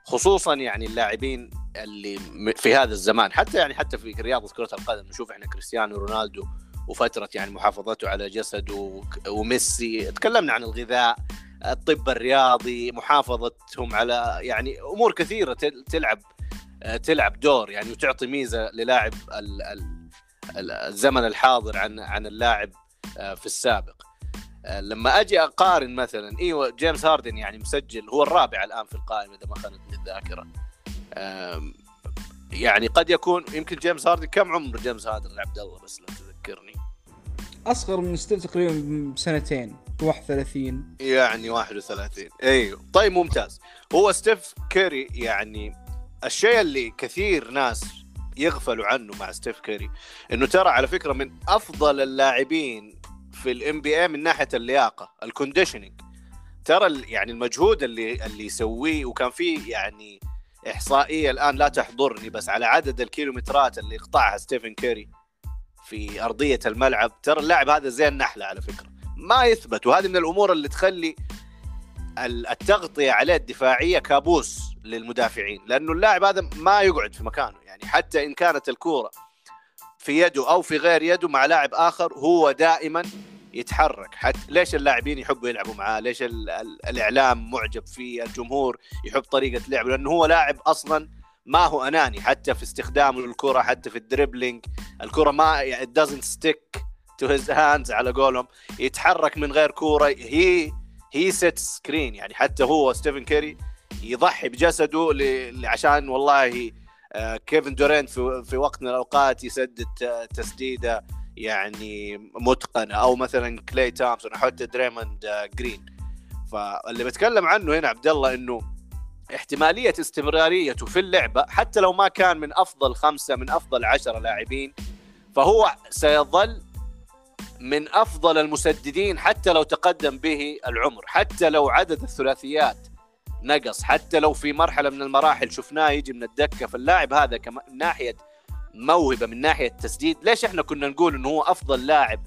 خصوصا يعني اللاعبين اللي في هذا الزمان حتى يعني حتى في رياضة كرة القدم نشوف إحنا كريستيانو رونالدو وفترة يعني محافظته على جسده وميسي تكلمنا عن الغذاء الطب الرياضي محافظتهم على يعني أمور كثيرة تلعب تلعب دور يعني وتعطي ميزة للاعب الزمن الحاضر عن عن اللاعب آه، في السابق. آه، لما أجي أقارن مثلا إيوه جيمس هاردن يعني مسجل هو الرابع الآن في القائمة إذا ما خانتني الذاكرة. يعني قد يكون يمكن جيمس هاردن كم عمر جيمس هاردن عبد الله؟ بس لو تذكرني. أصغر من ستيف تقريبا بسنتين 31 يعني 31 أيوه. طيب ممتاز. هو ستيف كيري يعني الشيء اللي كثير ناس يغفلوا عنه مع ستيف كيري. إنه ترى على فكرة من أفضل اللاعبين في ال NBA من ناحية اللياقة ال conditioning ترى يعني المجهود اللي اللي يسويه وكان فيه يعني إحصائية الآن لا تحضرني بس على عدد الكيلومترات اللي قطعها ستيفن كيري في أرضية الملعب ترى اللاعب هذا زي النحله على فكرة. ما يثبت وهذه من الأمور اللي تخلي التغطية عليه الدفاعية كابوس. للمدافعين لأنه اللاعب هذا ما يقعد في مكانه. يعني حتى إن كانت الكورة في يده أو في غير يده مع لاعب آخر هو دائما يتحرك. حتى ليش اللاعبين يحبوا يلعبوا معاه؟ ليش ال... ال... الإعلام معجب فيه؟ الجمهور يحب طريقة لعبه؟ لأنه هو لاعب أصلا ما هو أناني حتى في استخدامه للكرة حتى في الدريبلينج. الكرة ما يعني doesn't stick to his hands على قولهم. يتحرك من غير كورة. هي هي set screen يعني حتى هو ستيفن كيري يضحي بجسده. عشان والله آه، كيفن دورينت في, وقت من الأوقات يسدد تسديده يعني متقنه أو مثلا كلاي تومسون أو حتى دريموند جرين فاللي بتكلم عنه هنا عبد الله إنه احتمالية استمراريته في اللعبة حتى لو ما كان من أفضل خمسة من أفضل عشرة لاعبين فهو سيظل من أفضل المسددين حتى لو تقدم به العمر حتى لو عدد الثلاثيات نقص. حتى لو في مرحلة من المراحل شفناه يجي من الدكة فاللاعب هذا كم... من ناحية موهبة من ناحية تسديد ليش إحنا كنا نقول إنه هو أفضل لاعب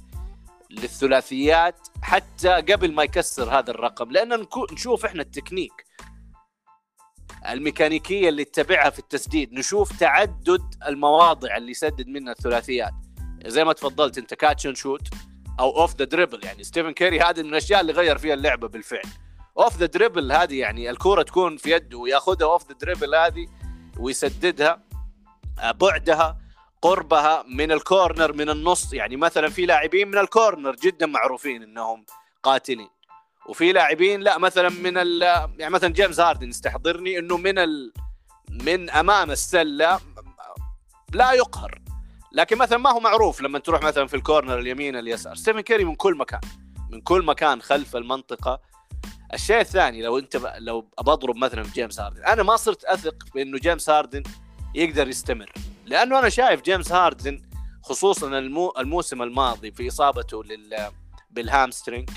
للثلاثيات حتى قبل ما يكسر هذا الرقم؟ لأن نشوف إحنا التكنيك الميكانيكية اللي اتبعها في التسديد نشوف تعدد المواضع اللي يسدد منها الثلاثيات. زي ما تفضلت أنت catch shoot أو off the dribble يعني ستيفن كيري هذه من الأشياء اللي غير فيها اللعبة بالفعل. off the dribble هذه يعني الكورة تكون في يده وياخذها off the dribble هذه ويسددها آه، بعدها قربها من ال corner من النص. يعني مثلا في لاعبين من ال corner جدا معروفين إنهم قاتلين. وفي لاعبين لا مثلا من ال يعني مثلا جيمس هاردن يستحضرني إنه من ال من أمام السلة لا يقهر. لكن مثلا ما هو معروف لما تروح مثلا في ال corner اليمين اليسار. ستيفن كيري من كل مكان من كل مكان خلف المنطقة الشيء الثاني لو أنت. لو بضرب مثلا في جيمس هاردن أنا ما صرت أثق بأنه جيمس هاردن يقدر يستمر لأنه أنا شايف جيمس هاردن خصوصا المو... الموسم الماضي في إصابته لل بال hamstring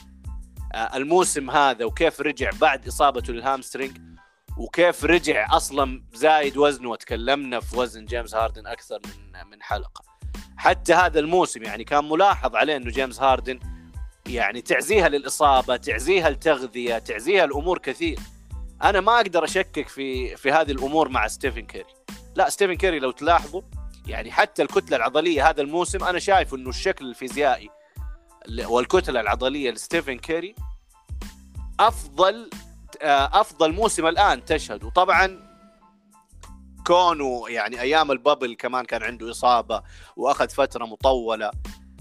آه، الموسم هذا وكيف رجع بعد إصابته لل hamstring وكيف رجع أصلا زايد وزنه وتكلمنا في وزن جيمس هاردن أكثر من من حلقة حتى هذا الموسم يعني كان ملاحظ عليه إنه جيمس هاردن يعني تعزيها للإصابة تعزيها التغذيه تعزيها الأمور كثير. أنا ما أقدر أشكك في في هذه الأمور مع ستيفن كيري. لا ستيفن كيري لو تلاحظوا يعني حتى الكتلة العضلية هذا الموسم أنا شايف إنه الشكل الفيزيائي والكتلة العضلية لستيفن كيري أفضل آه، أفضل موسم الآن تشهد وطبعا كونه يعني أيام البابل كمان كان عنده إصابة وأخذ فترة مطولة.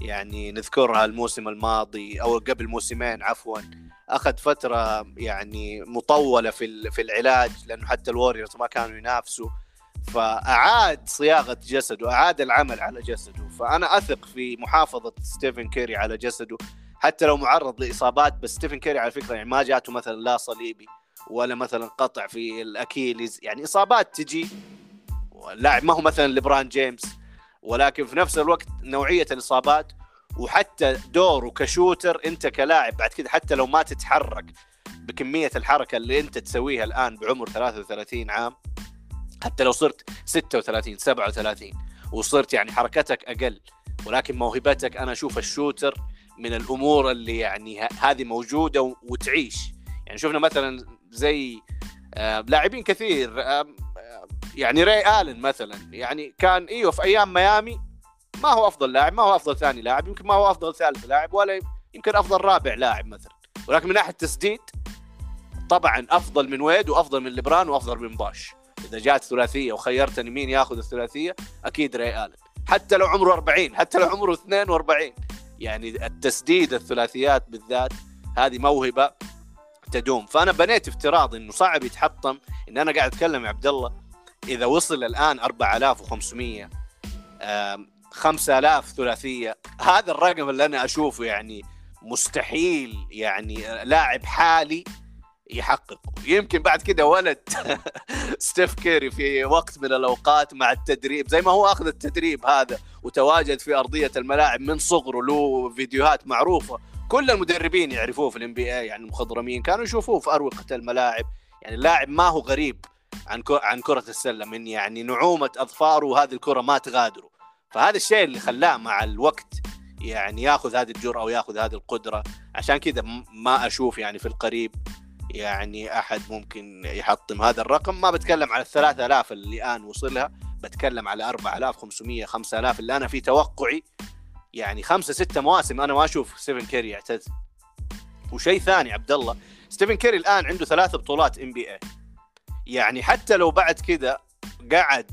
يعني نذكرها الموسم الماضي أو قبل موسمين عفوا. أخذ فترة يعني مطولة في في العلاج لأنه حتى ال Warriors ما كانوا ينافسوا. فأعاد صياغة جسده أعاد العمل على جسده. فأنا أثق في محافظة ستيفن كيري على جسده. حتى لو معرض لإصابات بس ستيفن كيري على فكرة يعني ما جاته مثلا لا صليبي ولا مثلا قطع في ال Achilles. يعني إصابات تجي لاعب ما هو مثلا ليبرون جيمس. ولكن في نفس الوقت نوعية الإصابات وحتى دوره ك shooter أنت كلاعب بعد كذا حتى لو ما تتحرك بكمية الحركة اللي أنت تسويها الآن بعمر 33 عام حتى لو صرت 36 37 وصرت يعني حركتك أقل ولكن موهبتك أنا أشوف ال shooter من الأمور اللي يعني هذه موجودة وتعيش. يعني شفنا مثلا زي آه لاعبين كثير آه يعني راي ألن مثلا يعني كان إيوه في أيام ميامي ما هو أفضل لاعب ما هو أفضل ثاني لاعب يمكن ما هو أفضل ثالث لاعب ولا يمكن أفضل رابع لاعب مثلا. ولكن من ناحية تسديد طبعا أفضل من ويد وأفضل من ليبرون وأفضل من بوش. إذا جات ثلاثيه وخيرتني مين ياخذ الثلاثية أكيد ري الن حتى لو عمره 40 حتى لو عمره 42 يعني التسديد الثلاثيات بالذات هذه موهبة تدوم. فأنا بنيت افتراض إنه صعب يتحطم إن أنا قاعد أتكلم يا عبد الله إذا وصل الآن 4500 5000 ثلاثية. هذا الرقم اللي أنا أشوفه يعني مستحيل يعني لاعب حالي يحقق يمكن بعد كده ولد ستيف كيري في وقت من الأوقات مع التدريب زي ما هو أخذ التدريب هذا وتواجد في أرضية الملاعب من صغره له فيديوهات معروفة. كل المدربين يعرفوه في ال NBA يعني المخضرمين كانوا يشوفوه في أروقة الملاعب. يعني اللاعب ما هو غريب. عن عن كرة السلة من يعني نعومة أظفاره وهذه الكرة ما تغادره. فهذا الشيء اللي خلاه مع الوقت يعني ياخذ هذه الجرأة وياخذ هذه القدرة. عشان كذا ما أشوف يعني في القريب يعني أحد ممكن يحطم هذا الرقم. ما بتكلم على ال 3000 اللي الآن وصلها بتكلم على 4500 5000 اللي أنا في توقعي. يعني خمسة ستة مواسم أنا ما أشوف ستيفن كيري يعتزل. وشيء ثاني عبد الله ستيفن كيري الآن عنده ثلاث بطولات NBA يعني حتى لو بعد كذا قعد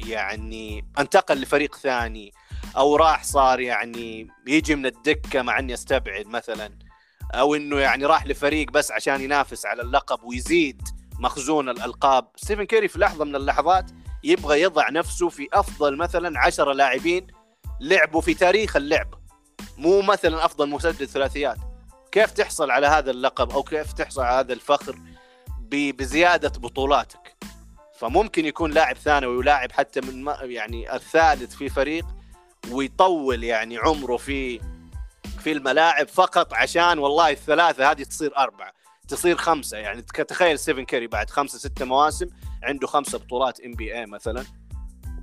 يعني انتقل لفريق ثاني أو راح صار يعني يجي من الدكة مع اني استبعد مثلا أو انه يعني راح لفريق بس عشان ينافس على اللقب ويزيد مخزون الألقاب. ستيفن كيري في لحظة من اللحظات يبغى يضع نفسه في أفضل مثلا عشرة لاعبين لعبوا في تاريخ اللعبه مو مثلا أفضل مسدد ثلاثيات. كيف تحصل على هذا اللقب أو كيف تحصل على هذا الفخر؟ بزيادة بطولاتك. فممكن يكون لاعب ثانوي ولاعب حتى من يعني الثالث في فريق ويطول يعني عمره في في الملاعب فقط عشان والله الثلاثة هذه تصير أربعة تصير خمسة. يعني تخيل ستيفن كيري بعد خمسة ستة مواسم عنده خمسة بطولات NBA مثلا.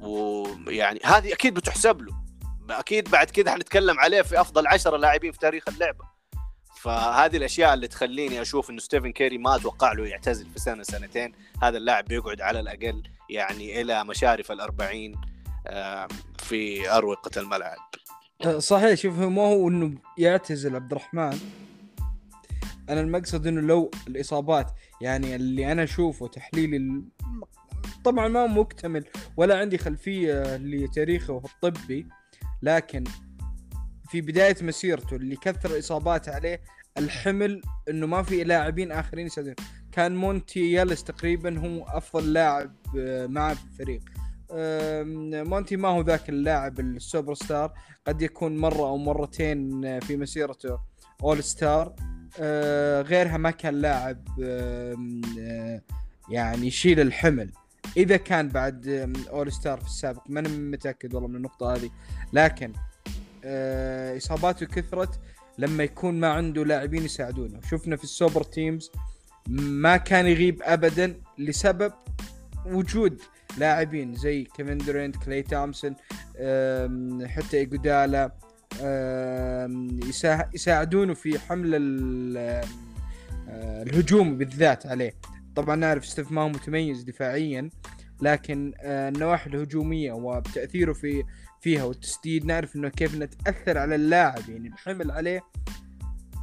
ويعني هذه أكيد بتحسب له. أكيد بعد كده حنتكلم عليه في أفضل عشرة لاعبين في تاريخ اللعبة. فهذه الأشياء اللي تخليني أشوف إنه ستيفن كيري ما أتوقع له يعتزل في سنة سنتين. هذا اللاعب بيقعد على الأقل يعني إلى مشارف الأربعين في أروقة الملعب. صحيح شوف ما هو إنه يعتزل عبد الرحمن. أنا المقصد إنه لو الإصابات يعني اللي أنا أشوفه تحليلي طبعا ما مكتمل ولا عندي خلفية لتاريخه الطبي لكن في بداية مسيرته اللي كثر الاصابات عليه الحمل إنه ما في لاعبين آخرين يساعدون. كان مونتي إيليس تقريبا هو أفضل لاعب آه، معه في الفريق مونتي ما هو ذاك اللاعب السوبر ستار قد يكون مرة أو مرتين في مسيرته star آه، غيرها ما كان لاعب آه، يعني يشيل الحمل. إذا كان بعد all star في السابق ماني متأكد والله من النقطة هذه. لكن آه، اصاباته كثرت لما يكون ما عنده لاعبين يساعدونه. شفنا في ال super teams ما كان يغيب ابدا لسبب وجود لاعبين زي كيفن دورينت كلي تومسون حتى إيجودالا يساعدونه في حمل آه، الهجوم بالذات عليه. طبعا نعرف ستيف ما هو متميز دفاعيا لكن آه، النواحي الهجومية وتأثيره في فيها والتسديد نعرف إنه كيف انه تأثر على اللاعب يعني الحمل عليه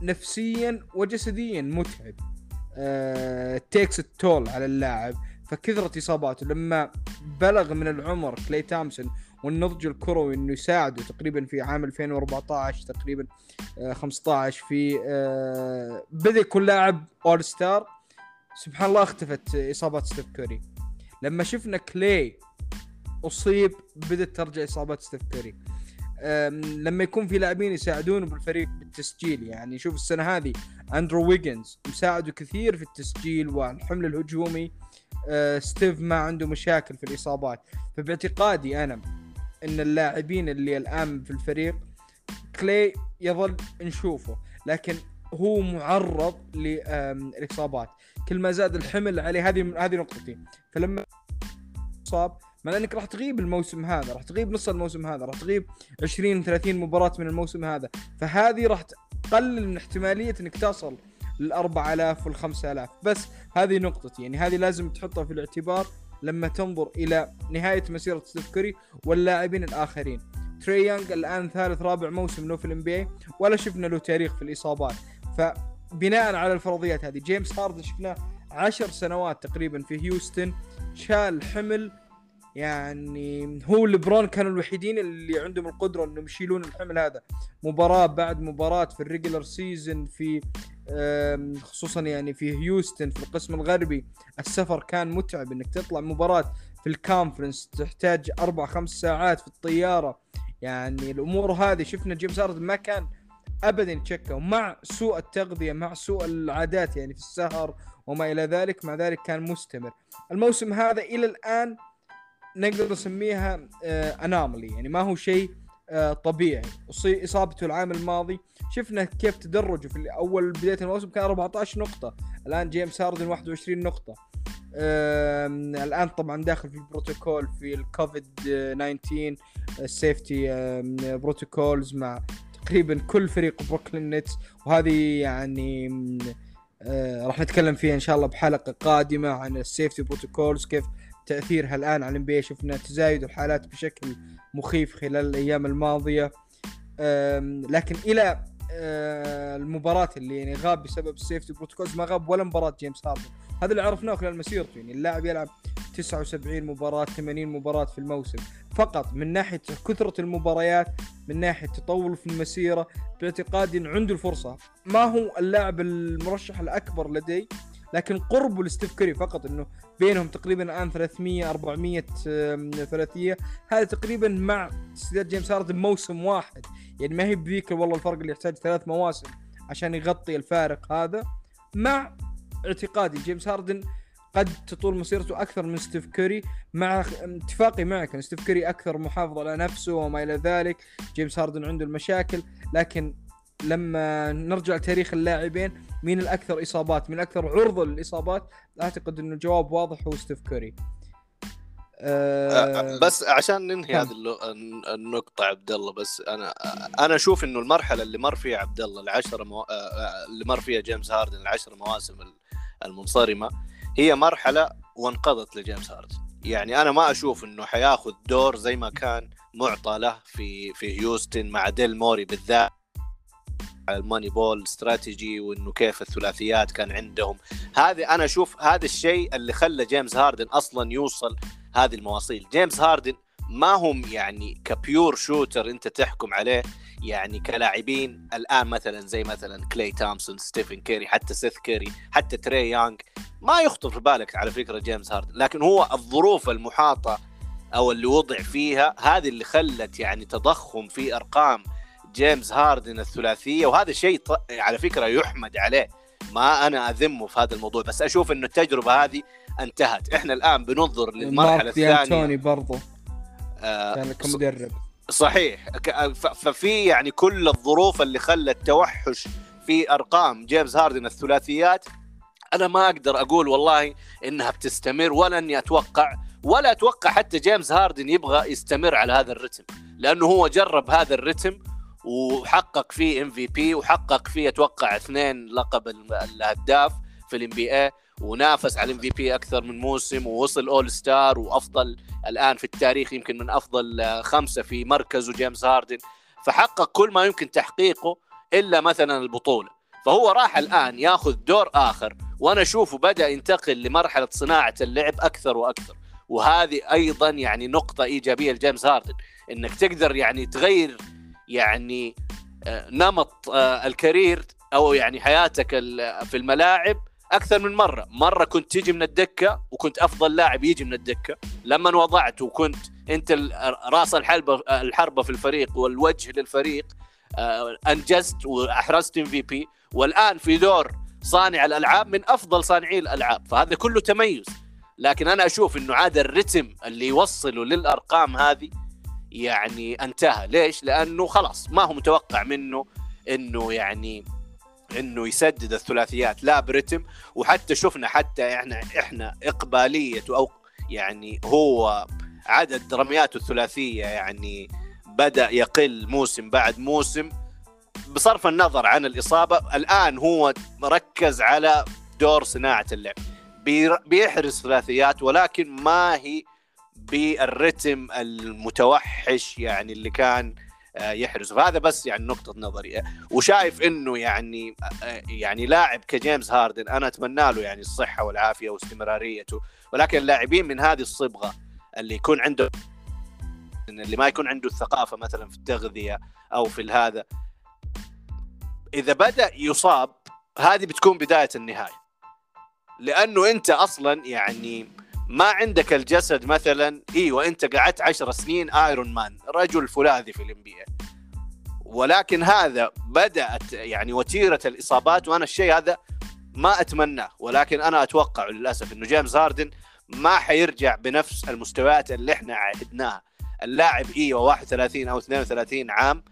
نفسيا وجسديا متعب. takes آه، ال toll على اللاعب. فكثرة إصاباته لما بلغ من العمر كلي تومسون والنضج الكروي إنه يساعده تقريبا في عام 2014 تقريبا 15 آه، في بدا يكون لاعب all star سبحان الله اختفت إصابات ستيف كوري. لما شفنا كلي أصيب بدأت ترجع إصابات ستيف كوري لما يكون في لاعبين يساعدونه بالفريق بالتسجيل يعني شوف السنة هذه أندرو ويجنز مساعده كثير في التسجيل والحمل الهجومي. أه، ستيف ما عنده مشاكل في الإصابات. فباعتقادي أنا إن اللاعبين اللي الآن في الفريق كلي يظل نشوفه لكن هو معرض للاصابات كل ما زاد الحمل عليه هذه هذه نقطتي. فلما صاب مع إنك راح تغيب الموسم هذا راح تغيب نص الموسم هذا راح تغيب 20 30 مباراة من الموسم هذا. فهذه راح تقلل من احتمالية إنك تصل لل 4000 وال 5000 بس هذه نقطتي يعني هذه لازم تحطها في الاعتبار لما تنظر إلى نهاية مسيرة ستيف كوري واللاعبين الآخرين. تراي يونج الآن ثالث رابع موسم له في ال NBA ولا شفنا له تاريخ في الإصابات. فبناء على الفرضيات هذه جيمس هاردن شفناه عشر سنوات تقريبا في هيوستن شال حمل يعني هو لبرون كانوا الوحيدين اللي عندهم القدرة إنهم يشيلون الحمل هذا. مباراة بعد مباراة في ال regular season في خصوصا يعني في هيوستن في القسم الغربي السفر كان متعب إنك تطلع مباراة في ال conference تحتاج أربع خمس ساعات في الطيارة. يعني الأمور هذه شفنا جيمس هاردن ما كان ابدا يتشكى. ومع سوء التغذية مع سوء العادات يعني في السهر وما إلى ذلك مع ذلك كان مستمر. الموسم هذا إلى الآن نقدر نسميها anomaly آه، يعني ما هو شيء آه، طبيعي. إصابته العام الماضي شفنا كيف تدرجه في أول بداية الموسم كان 14 نقطة. الآن جيمس هاردن 21 نقطة. الآن طبعا داخل في البروتوكول في الكوفيد 19 ال safety protocols مع تقريبا كل فريق بروكلين نتس وهذه يعني آه راح نتكلم فيها إن شاء الله بحلقة قادمة عن ال safety protocols كيف تأثيرها الآن على الام شفنا تزايد الحالات بشكل مخيف خلال الأيام الماضية. لكن إلى آه المباراة اللي يعني غاب بسبب ال safety protocols ما غاب ولا مباراة جيمس هاردن هذا اللي عرفناه خلال مسيرته. يعني اللاعب يلعب 79 مباراة 80 مباراة في الموسم. فقط من ناحية كثرة المباريات من ناحية تطور في المسيرة باعتقادي انه عنده الفرصة. ما هو اللاعب المرشح الأكبر لدي لكن قربه لستيف كيري فقط إنه بينهم تقريبا الآن 300 400 ثلاثية. هذا تقريبا مع تسديدات جيمس هاردن موسم واحد. يعني ما هي بذيك والله الفرق اللي يحتاج ثلاث مواسم عشان يغطي الفارق هذا. مع اعتقادي جيمس هاردن قد تطول مسيرته أكثر من ستيف كيري مع اتفاقي معك إن ستيف كيري أكثر محافظ على نفسه وما إلى ذلك. جيمس هاردن عنده المشاكل لكن لما نرجع لتاريخ اللاعبين مين الأكثر إصابات؟ مين الأكثر عرضة للإصابات؟ أعتقد إنه الجواب واضح هو ستيف كيري. أه بس عشان ننهي هذه النقطة عبد الله بس أنا أنا أشوف إنه المرحلة اللي مر فيها عبد الله العشرة مو... اللي مر فيها جيمس هاردن العشر مواسم المنصرمة هي مرحلة وانقضت لجيمس هاردن. يعني أنا ما أشوف إنه حياخذ دور زي ما كان معطى له في في هيوستن مع ديل موري بالذات. ال Moneyball strategy وإنه كيف الثلاثيات كان عندهم. هذه أنا أشوف هذا الشيء اللي خلى جيمس هاردن أصلا يوصل هذه المواصيل. جيمس هاردن ما هم يعني ك pure shooter أنت تحكم عليه يعني كلاعبين الآن مثلا زي مثلا كلاي تومسون ستيفن كيري حتى سيث كيري حتى تري يانج ما يخطر في بالك على فكرة جيمس هاردن. لكن هو الظروف المحاطة أو اللي وضع فيها هذه اللي خلت يعني تضخم في أرقام جيمس هاردن الثلاثية وهذا شيء على فكرة يحمد عليه. ما أنا أذمه في هذا الموضوع بس أشوف إنه التجربة هذه انتهت. إحنا الآن بننظر للمرحلة الثانية. توني برضو. آه كان كمدرب صحيح. ففي يعني كل الظروف اللي خلت توحش في أرقام جيمس هاردن الثلاثيات أنا ما أقدر أقول والله إنها بتستمر ولا إني أتوقع ولا أتوقع حتى جيمس هاردن يبغى يستمر على هذا الرتم. لأنه هو جرب هذا الرتم وحقق فيه MVP وحقق فيه أتوقع اثنين لقب الهداف في ال NBA ونافس على ال MVP أكثر من موسم ووصل All-Star وأفضل الآن في التاريخ يمكن من أفضل خمسة في مركزه جيمس هاردن. فحقق كل ما يمكن تحقيقه إلا مثلا البطولة. فهو راح الآن ياخذ دور آخر وأنا أشوفه بدأ ينتقل لمرحلة صناعة اللعب أكثر وأكثر. وهذه أيضا يعني نقطة إيجابية لجيمس هاردن إنك تقدر يعني تغير يعني آه، نمط آه، ال career أو يعني حياتك في الملاعب أكثر من مرة. مرة كنت تيجي من الدكة وكنت أفضل لاعب يجي من الدكة. لما وضعت وكنت أنت راس الحلبة الحربة في الفريق والوجه للفريق آه، أنجزت وأحرزت MVP والآن في دور صانع الألعاب من أفضل صانعي الألعاب. فهذا كله تميز. لكن أنا أشوف إنه عاد الرتم اللي يوصله للأرقام هذه يعني انتهى. ليش؟ لأنه خلاص ما هو متوقع منه إنه يعني إنه يسدد الثلاثيات لا برتم. وحتى شفنا حتى إحنا إحنا اقباليته أو يعني هو عدد رمياته الثلاثية يعني بدأ يقل موسم بعد موسم بصرف النظر عن الإصابة. الآن هو ركز على دور صناعة اللعب. بيحرز ثلاثيات ولكن ما هي بالرتم المتوحش يعني اللي كان آه، يحرز. فهذا بس يعني نقطة نظري. وشايف إنه يعني آه، يعني لاعب كجيمس هاردن أنا أتمنى له يعني الصحة والعافية واستمراريته. ولكن اللاعبين من هذه الصبغة اللي يكون عنده اللي ما يكون عنده الثقافة مثلا في التغذية أو في هذا إذا بدأ يصاب هذه بتكون بداية النهاية. لأنه أنت أصلا يعني ما عندك الجسد مثلا أيوه انت قعدت عشر سنين iron man رجل فولاذي في الام ولكن هذا بدأت يعني وتيرة الإصابات وأنا الشيء هذا ما أتمناه. ولكن أنا أتوقع للأسف إنه جيمس هاردن ما حيرجع بنفس المستويات اللي إحنا عهدناها. اللاعب أيوه 31 أو 32 عام.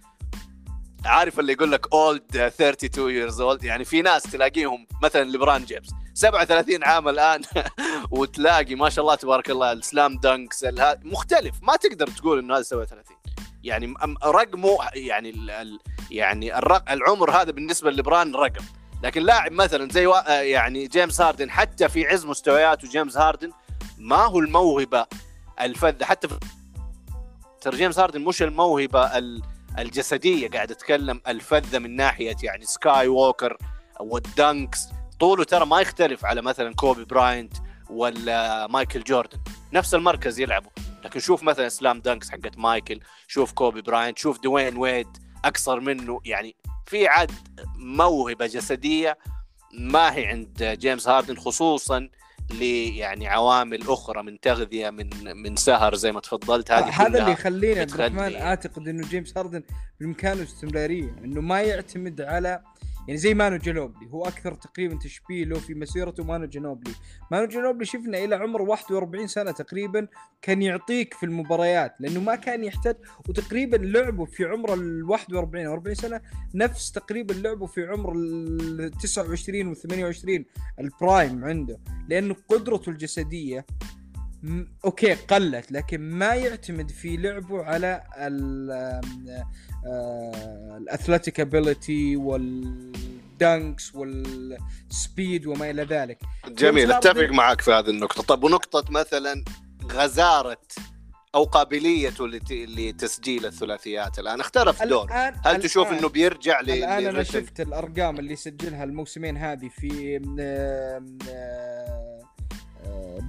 عارف اللي يقول لك old 32 years old يعني في ناس تلاقيهم مثلا ليبران جيمس. 37 عام الآن وتلاقي ما شاء الله تبارك الله ال slam dunks مختلف. ما تقدر تقول إنه هذا 37 يعني رقمه يعني ال يعني العمر هذا بالنسبة لبران رقم. لكن لاعب مثلا زي يعني جيمس هاردن حتى في عز مستوياته جيمس هاردن ما هو الموهبة الفذة. حتى في ترى جيمس هاردن مش الموهبة الجسدية قاعد أتكلم الفذة من ناحية يعني skywalker وال dunks طوله ترى ما يختلف على مثلا كوبي براينت ولا مايكل جوردن. نفس المركز يلعبوا. لكن شوف مثلا slam dunks حقت مايكل شوف كوبي براينت شوف دوين ويد اقصر منه. يعني في عاد موهبة جسدية ما هي عند جيمس هاردن خصوصا ل يعني عوامل أخرى من تغذية من من سهر زي ما تفضلت. هذه هذا اللي يخليني عبد الرحمن أعتقد إنه جيمس هاردن بامكانه استمراريه إنه ما يعتمد على يعني زي مانو جنوبلي هو أكثر تقريبا تشبيه له في مسيرته مانو جنوبلي مانو جنوبلي شفنا إلى عمر 41 سنة تقريبا كان يعطيك في المباريات لأنه ما كان يحتاج وتقريبا لعبه في عمر ال 41 أو 40 سنة نفس تقريبا لعبه في عمر ال 29 و 28 ال prime عنده. لأنه قدرته الجسدية أوكي قلت لكن ما يعتمد في لعبه على ال athletic ability وال dunks وال speed وما إلى ذلك. جميل أتفق معك في هذه النقطة. طب ونقطة مثلا غزارة أو قابليته لت- لتسجيل الثلاثيات الآن. اختلف دور. الآن هل تشوف الآن- إنه بيرجع ل- الآن أنا؟ شفت الأرقام اللي سجلها الموسمين هذه في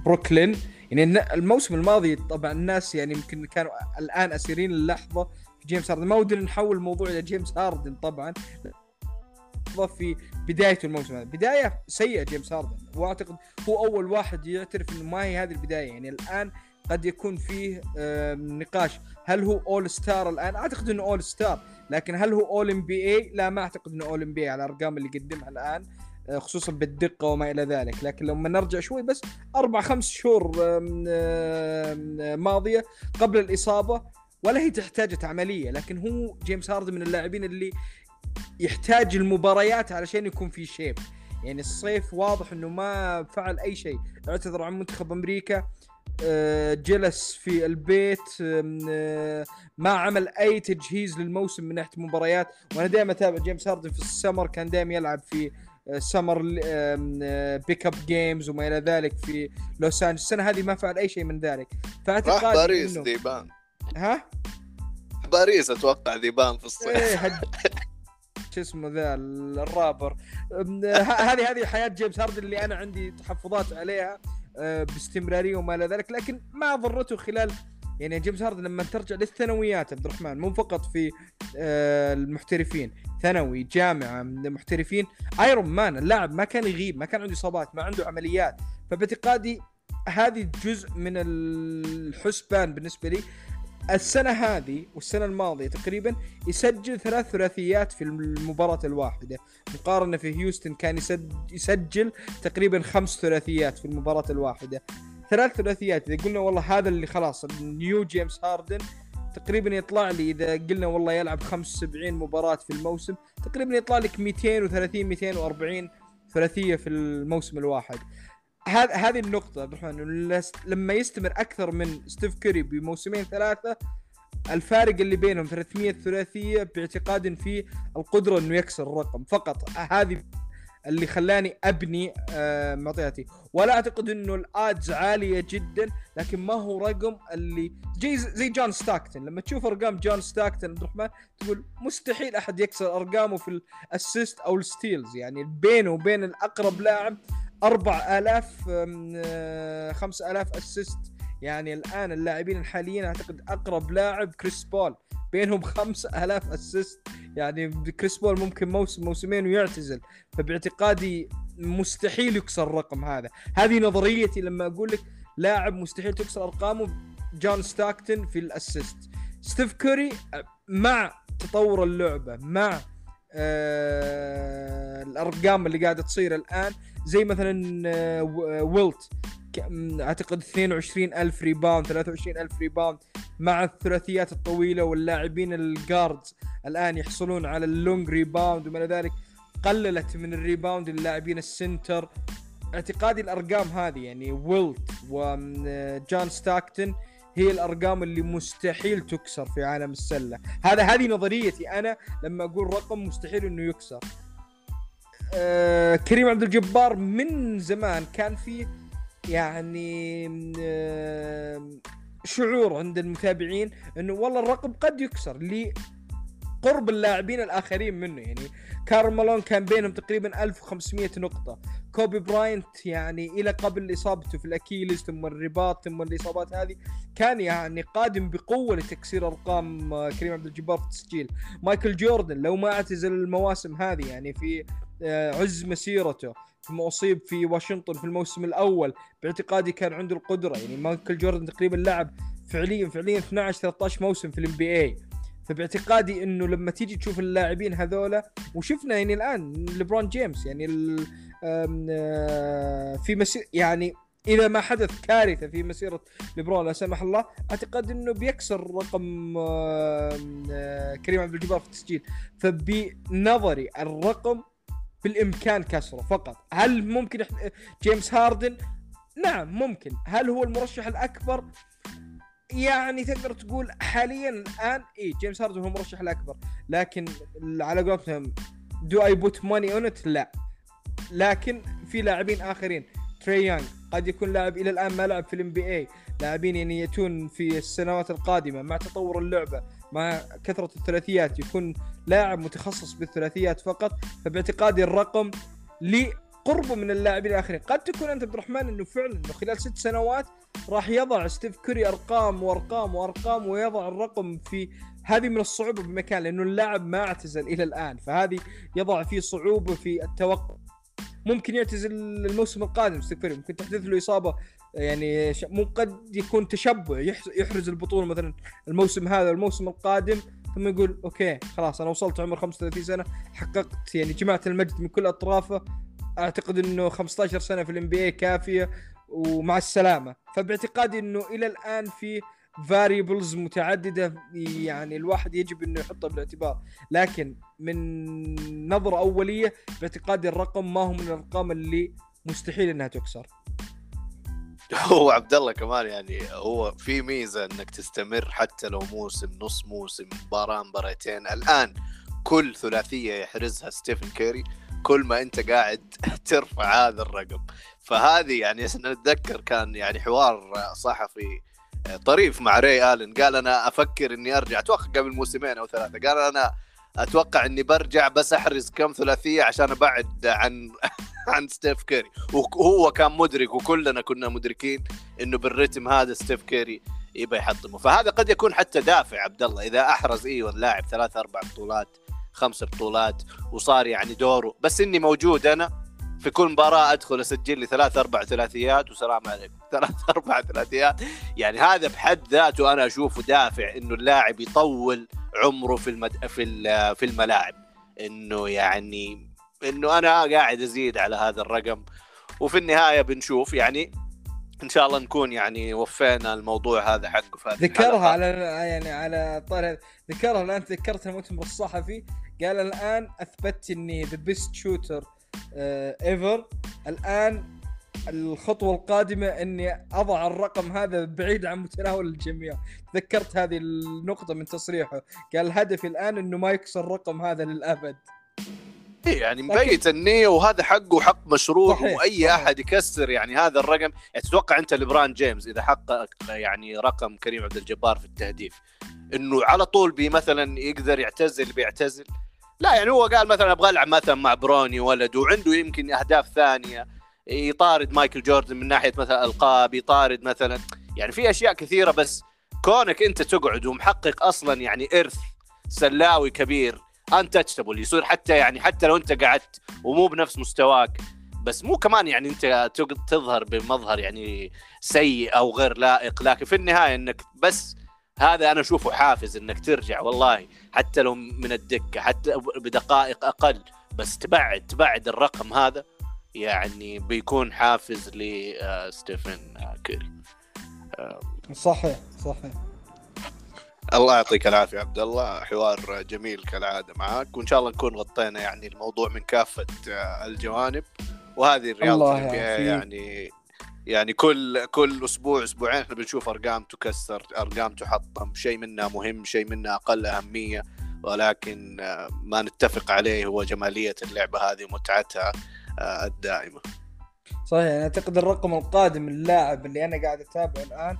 بروكلين يعني الموسم الماضي طبعا الناس يعني يمكن كانوا الآن أسيرين اللحظه في جيمس هاردن. ما ودنا نحول الموضوع إلى جيمس هاردن طبعا. في بدايه الموسم هذا. بداية سيئة جيمس هاردن. وأعتقد هو أول واحد يعترف إنه ما هي هذه البداية. يعني الآن قد يكون فيه نقاش. هل هو All-Star الآن؟ أعتقد إنه All-Star لكن هل هو All-NBA لا ما أعتقد إنه All-NBA على الأرقام اللي قدمها الآن. خصوصا بالدقة وما إلى ذلك. لكن لما نرجع شوي بس أربع خمس شهور ماضية قبل الإصابة ولا هي تحتاج عملية. لكن هو جيمس هاردن من اللاعبين اللي يحتاج المباريات علشان يكون في shape يعني الصيف واضح إنه ما فعل أي شيء. اعتذر عن منتخب أمريكا آه، جلس في البيت آه، ما عمل أي تجهيز للموسم من ناحية مباريات. وأنا دائما أتابع جيمس هاردن في السمر كان دائما يلعب في آه، summer pick up games وما إلى ذلك في لوس انجلوس السنة هذه ما فعل أي شيء من ذلك. راح فاعتقادي باريس إنه- ذيبان. ها؟ باريس أتوقع ذيبان في الصيف. إيه هج... شو اسمه ذا الرابر. هذه هذه حياة جيمس هاردن اللي أنا عندي تحفظات عليها أه، باستمرارية وما إلى ذلك. لكن ما ضرته خلال يعني جيمس هاردن لما ترجع للثانويات عبد الرحمن مو فقط في أه، المحترفين ثانوي جامعة من المحترفين iron man اللاعب ما كان يغيب ما كان عنده إصابات ما عنده عمليات. فباعتقادي هذه جزء من الحسبان بالنسبة لي. السنة هذه والسنة الماضية تقريبا يسجل ثلاث ثلاثيات في المباراة الواحدة. مقارنة في هيوستن كان يسجل تقريبا خمس ثلاثيات في المباراة الواحدة. ثلاث ثلاثيات. إذا قلنا والله هذا اللي خلاص ال new جيمس هاردن تقريبا يطلع لي إذا قلنا والله يلعب 75 مباراة في الموسم تقريبا يطلع لك 230 240 ثلاثية في الموسم الواحد. هذه النقطة عبد الرحمن لما يستمر أكثر من ستيف كوري بموسمين ثلاثة الفارق اللي بينهم 300 ثلاثية باعتقادي في القدرة إنه يكسر الرقم. فقط هذه اللي خلاني أبني آه، معطياتي ولا أعتقد إنه ال odds عالية جدا لكن ما هو رقم اللي زي زي جون ستاكتن. لما تشوف أرقام جون ستاكتن عبد الرحمن تقول مستحيل أحد يكسر أرقامه في ال assist أو ال steals. يعني بينه وبين الأقرب لاعب 4000 آم، آه، 5000 assist يعني الآن اللاعبين الحاليين أعتقد أقرب لاعب كريس بول. بينهم 5000 assist يعني كريس بول ممكن موسم موسمين ويعتزل. فباعتقادي مستحيل يكسر الرقم هذا. هذه نظريتي لما أقول لك لاعب مستحيل تكسر أرقامه. جون ستاكتن في ال assist ستيف كوري مع تطور اللعبة مع آه الأرقام اللي قاعدة تصير الآن زي مثلا آه ويلت م- أعتقد 22 ألف rebound 23 ألف rebound مع الثلاثيات الطويلة واللاعبين ال guards الآن يحصلون على ال long rebound وما إلى ذلك. قللت من ال rebound اللاعبين ال center اعتقادي الأرقام هذه يعني ويلت وجون ستاكتن هي الأرقام اللي مستحيل تكسر في عالم السلة. هذا هذه نظريتي أنا لما أقول رقم مستحيل إنه يكسر. آه كريم عبد الجبار من زمان كان في يعني آه شعور عند المتابعين إنه والله الرقم قد يكسر لقرب اللاعبين الآخرين منه. يعني كارل مالون كان بينهم تقريبا 1500 نقطة. كوبي براينت يعني إلى قبل إصابته في ال Achilles ثم الرباط ثم الإصابات هذه كان يعني قادم بقوة لتكسير أرقام آه، كريم عبد الجبار في التسجيل. مايكل جوردن لو ما اعتزل المواسم هذه يعني في عز مسيرته. ثم أصيب في واشنطن في الموسم الأول. باعتقادي كان عنده القدرة. يعني مايكل جوردن تقريبا لعب فعليا فعليا 12 13 موسم في ال NBA فباعتقادي إنه لما تيجي تشوف اللاعبين هذولا وشفنا يعني الآن ليبرون جيمس يعني. آه، في مسير يعني إذا ما حدث كارثة في مسيرة ليبرون لا سمح الله أعتقد إنه بيكسر رقم آه، كريم عبد الجبار في التسجيل. فبنظري الرقم بالامكان كسره فقط. هل ممكن جيمس هاردن؟ نعم ممكن. هل هو المرشح الأكبر؟ يعني تقدر تقول حاليا الآن إي جيمس هاردن هو المرشح الأكبر. لكن على قولتهم do I put money on لا. لكن في لاعبين آخرين. تري يانج قد يكون لاعب إلى الآن ما لعب في ال NBA لاعبين يعني يأتون في السنوات القادمة مع تطور اللعبة مع كثرة الثلاثيات يكون لاعب متخصص بالثلاثيات فقط فباعتقادي الرقم لقربه من اللاعبين الآخرين. قد تكون أنت عبد الرحمن إنه فعلا إنه خلال ست سنوات راح يضع ستيف كوري أرقام وأرقام وأرقام ويضع الرقم في هذه من الصعوبة بمكان لأنه اللاعب ما اعتزل إلى الآن فهذه يضع فيه صعوبة في التوقع. ممكن يعتزل الموسم القادم ستيف ممكن تحدث له إصابة يعني مو قد يكون تشبع يحرز البطولة مثلا الموسم هذا الموسم القادم. ثم يقول okay خلاص أنا وصلت عمر 35 سنة حققت يعني جمعت المجد من كل أطرافه. أعتقد إنه 15 سنة في ال NBA كافية ومع السلامة. فباعتقادي إنه إلى الآن في variables متعددة يعني الواحد يجب إنه يحطها بالاعتبار. لكن من نظرة أولية باعتقادي الرقم ما هو من الأرقام اللي مستحيل إنها تكسر. هو عبد الله كمان يعني هو في ميزة إنك تستمر حتى لو موسم نص موسم مباراة مباراتين. الآن كل ثلاثية يحرزها ستيفن كيري. كل ما أنت قاعد ترفع هذا الرقم. فهذه يعني نتذكر كان يعني حوار صحفي طريف مع ري آلن. قال أنا أفكر إني أرجع. أتوقع قبل موسمين أو ثلاثة. قال أنا أتوقع إني برجع بس أحرز كم ثلاثية عشان أبعد عن عن ستيف كيري. وهو كان مدرك وكلنا كنا مدركين إنه بالرتم هذا ستيف كيري يبى يحطمه. فهذا قد يكون حتى دافع عبد الله إذا أحرز إيوه اللاعب ثلاث أربع بطولات خمس بطولات وصار يعني دوره. بس إني موجود أنا في كل مباراة أدخل أسجل لي ثلاث أربع ثلاثيات وسلام عليكم. ثلاث أربع ثلاثيات. يعني هذا بحد ذاته أنا أشوفه دافع إنه اللاعب يطول عمره في المد... في في الملاعب. إنه يعني إنه أنا قاعد أزيد على هذا الرقم. وفي النهاية بنشوف يعني إن شاء الله نكون يعني وفينا الموضوع هذا حقه في ذكرها على يعني على طار ذكرها الآن تذكرت المؤتمر الصحفي. قال الآن أثبتت إني the best shooter ever الآن الخطوة القادمة إني أضع الرقم هذا بعيد عن متناول الجميع، تذكرت هذه النقطة من تصريحه، قال هدفي الآن إنه ما يكسر الرقم هذا للأبد. إيه يعني مبيت النية وهذا حقه حق مشروع صحيح. وأي صحيح. أحد يكسر يعني هذا الرقم يعني تتوقع أنت لبران جيمس إذا حقق يعني رقم كريم عبد الجبار في التهديف إنه على طول بي مثلا يقدر يعتزل بيعتزل لا يعني هو قال مثلا أبغى ألعب مثلا مع بروني ولد وعنده يمكن أهداف ثانية يطارد مايكل جوردن من ناحية مثلا ألقاب يطارد مثلا يعني في أشياء كثيرة بس كونك أنت تقعد ومحقق أصلا يعني إرث سلاوي كبير انتشتبل يصير حتى يعني حتى لو انت قعدت ومو بنفس مستواك بس مو كمان يعني انت تظهر بمظهر يعني سيء أو غير لائق لكن في النهاية إنك بس هذا أنا أشوفه حافز إنك ترجع والله حتى لو من الدكه حتى بدقائق أقل بس تبعد تبعد الرقم هذا يعني بيكون حافز لستيفن آه، كيري صحيح صحيح. الله يعطيك العافية عبد الله. حوار جميل كالعادة معك وإن شاء الله نكون غطينا يعني الموضوع من كافة آه، الجوانب. وهذه الرياضة يعني يعني كل كل أسبوع أسبوعين إحنا بنشوف أرقام تكسر أرقام تحطم. شيء منها مهم شيء منها أقل أهمية. ولكن آه، ما نتفق عليه هو جمالية اللعبة هذه ومتعتها آه، الدائمة. صحيح. أنا أعتقد الرقم القادم اللاعب اللي أنا قاعد أتابعه الآن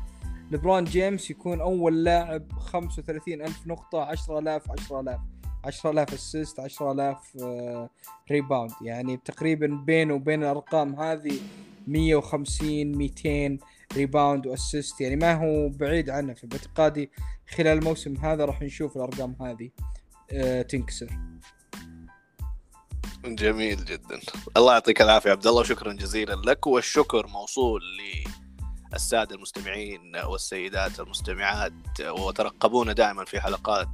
لبرون جيمس يكون أول لاعب 35 ألف نقطة 10000 10000 10000 اسيست 10000 rebound يعني تقريبا بينه وبين الأرقام هذه 150 200 rebound و assist يعني ما هو بعيد عنه فباعتقادي خلال الموسم هذا راح نشوف الأرقام هذه آه، تنكسر. جميل جدا. الله يعطيك العافية عبد الله وشكرا جزيلا لك والشكر موصول للساده المستمعين والسيدات المستمعات وترقبونا دائما في حلقات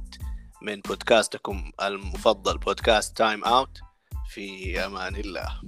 من بودكاستكم المفضل بودكاست Time Out في أمان الله.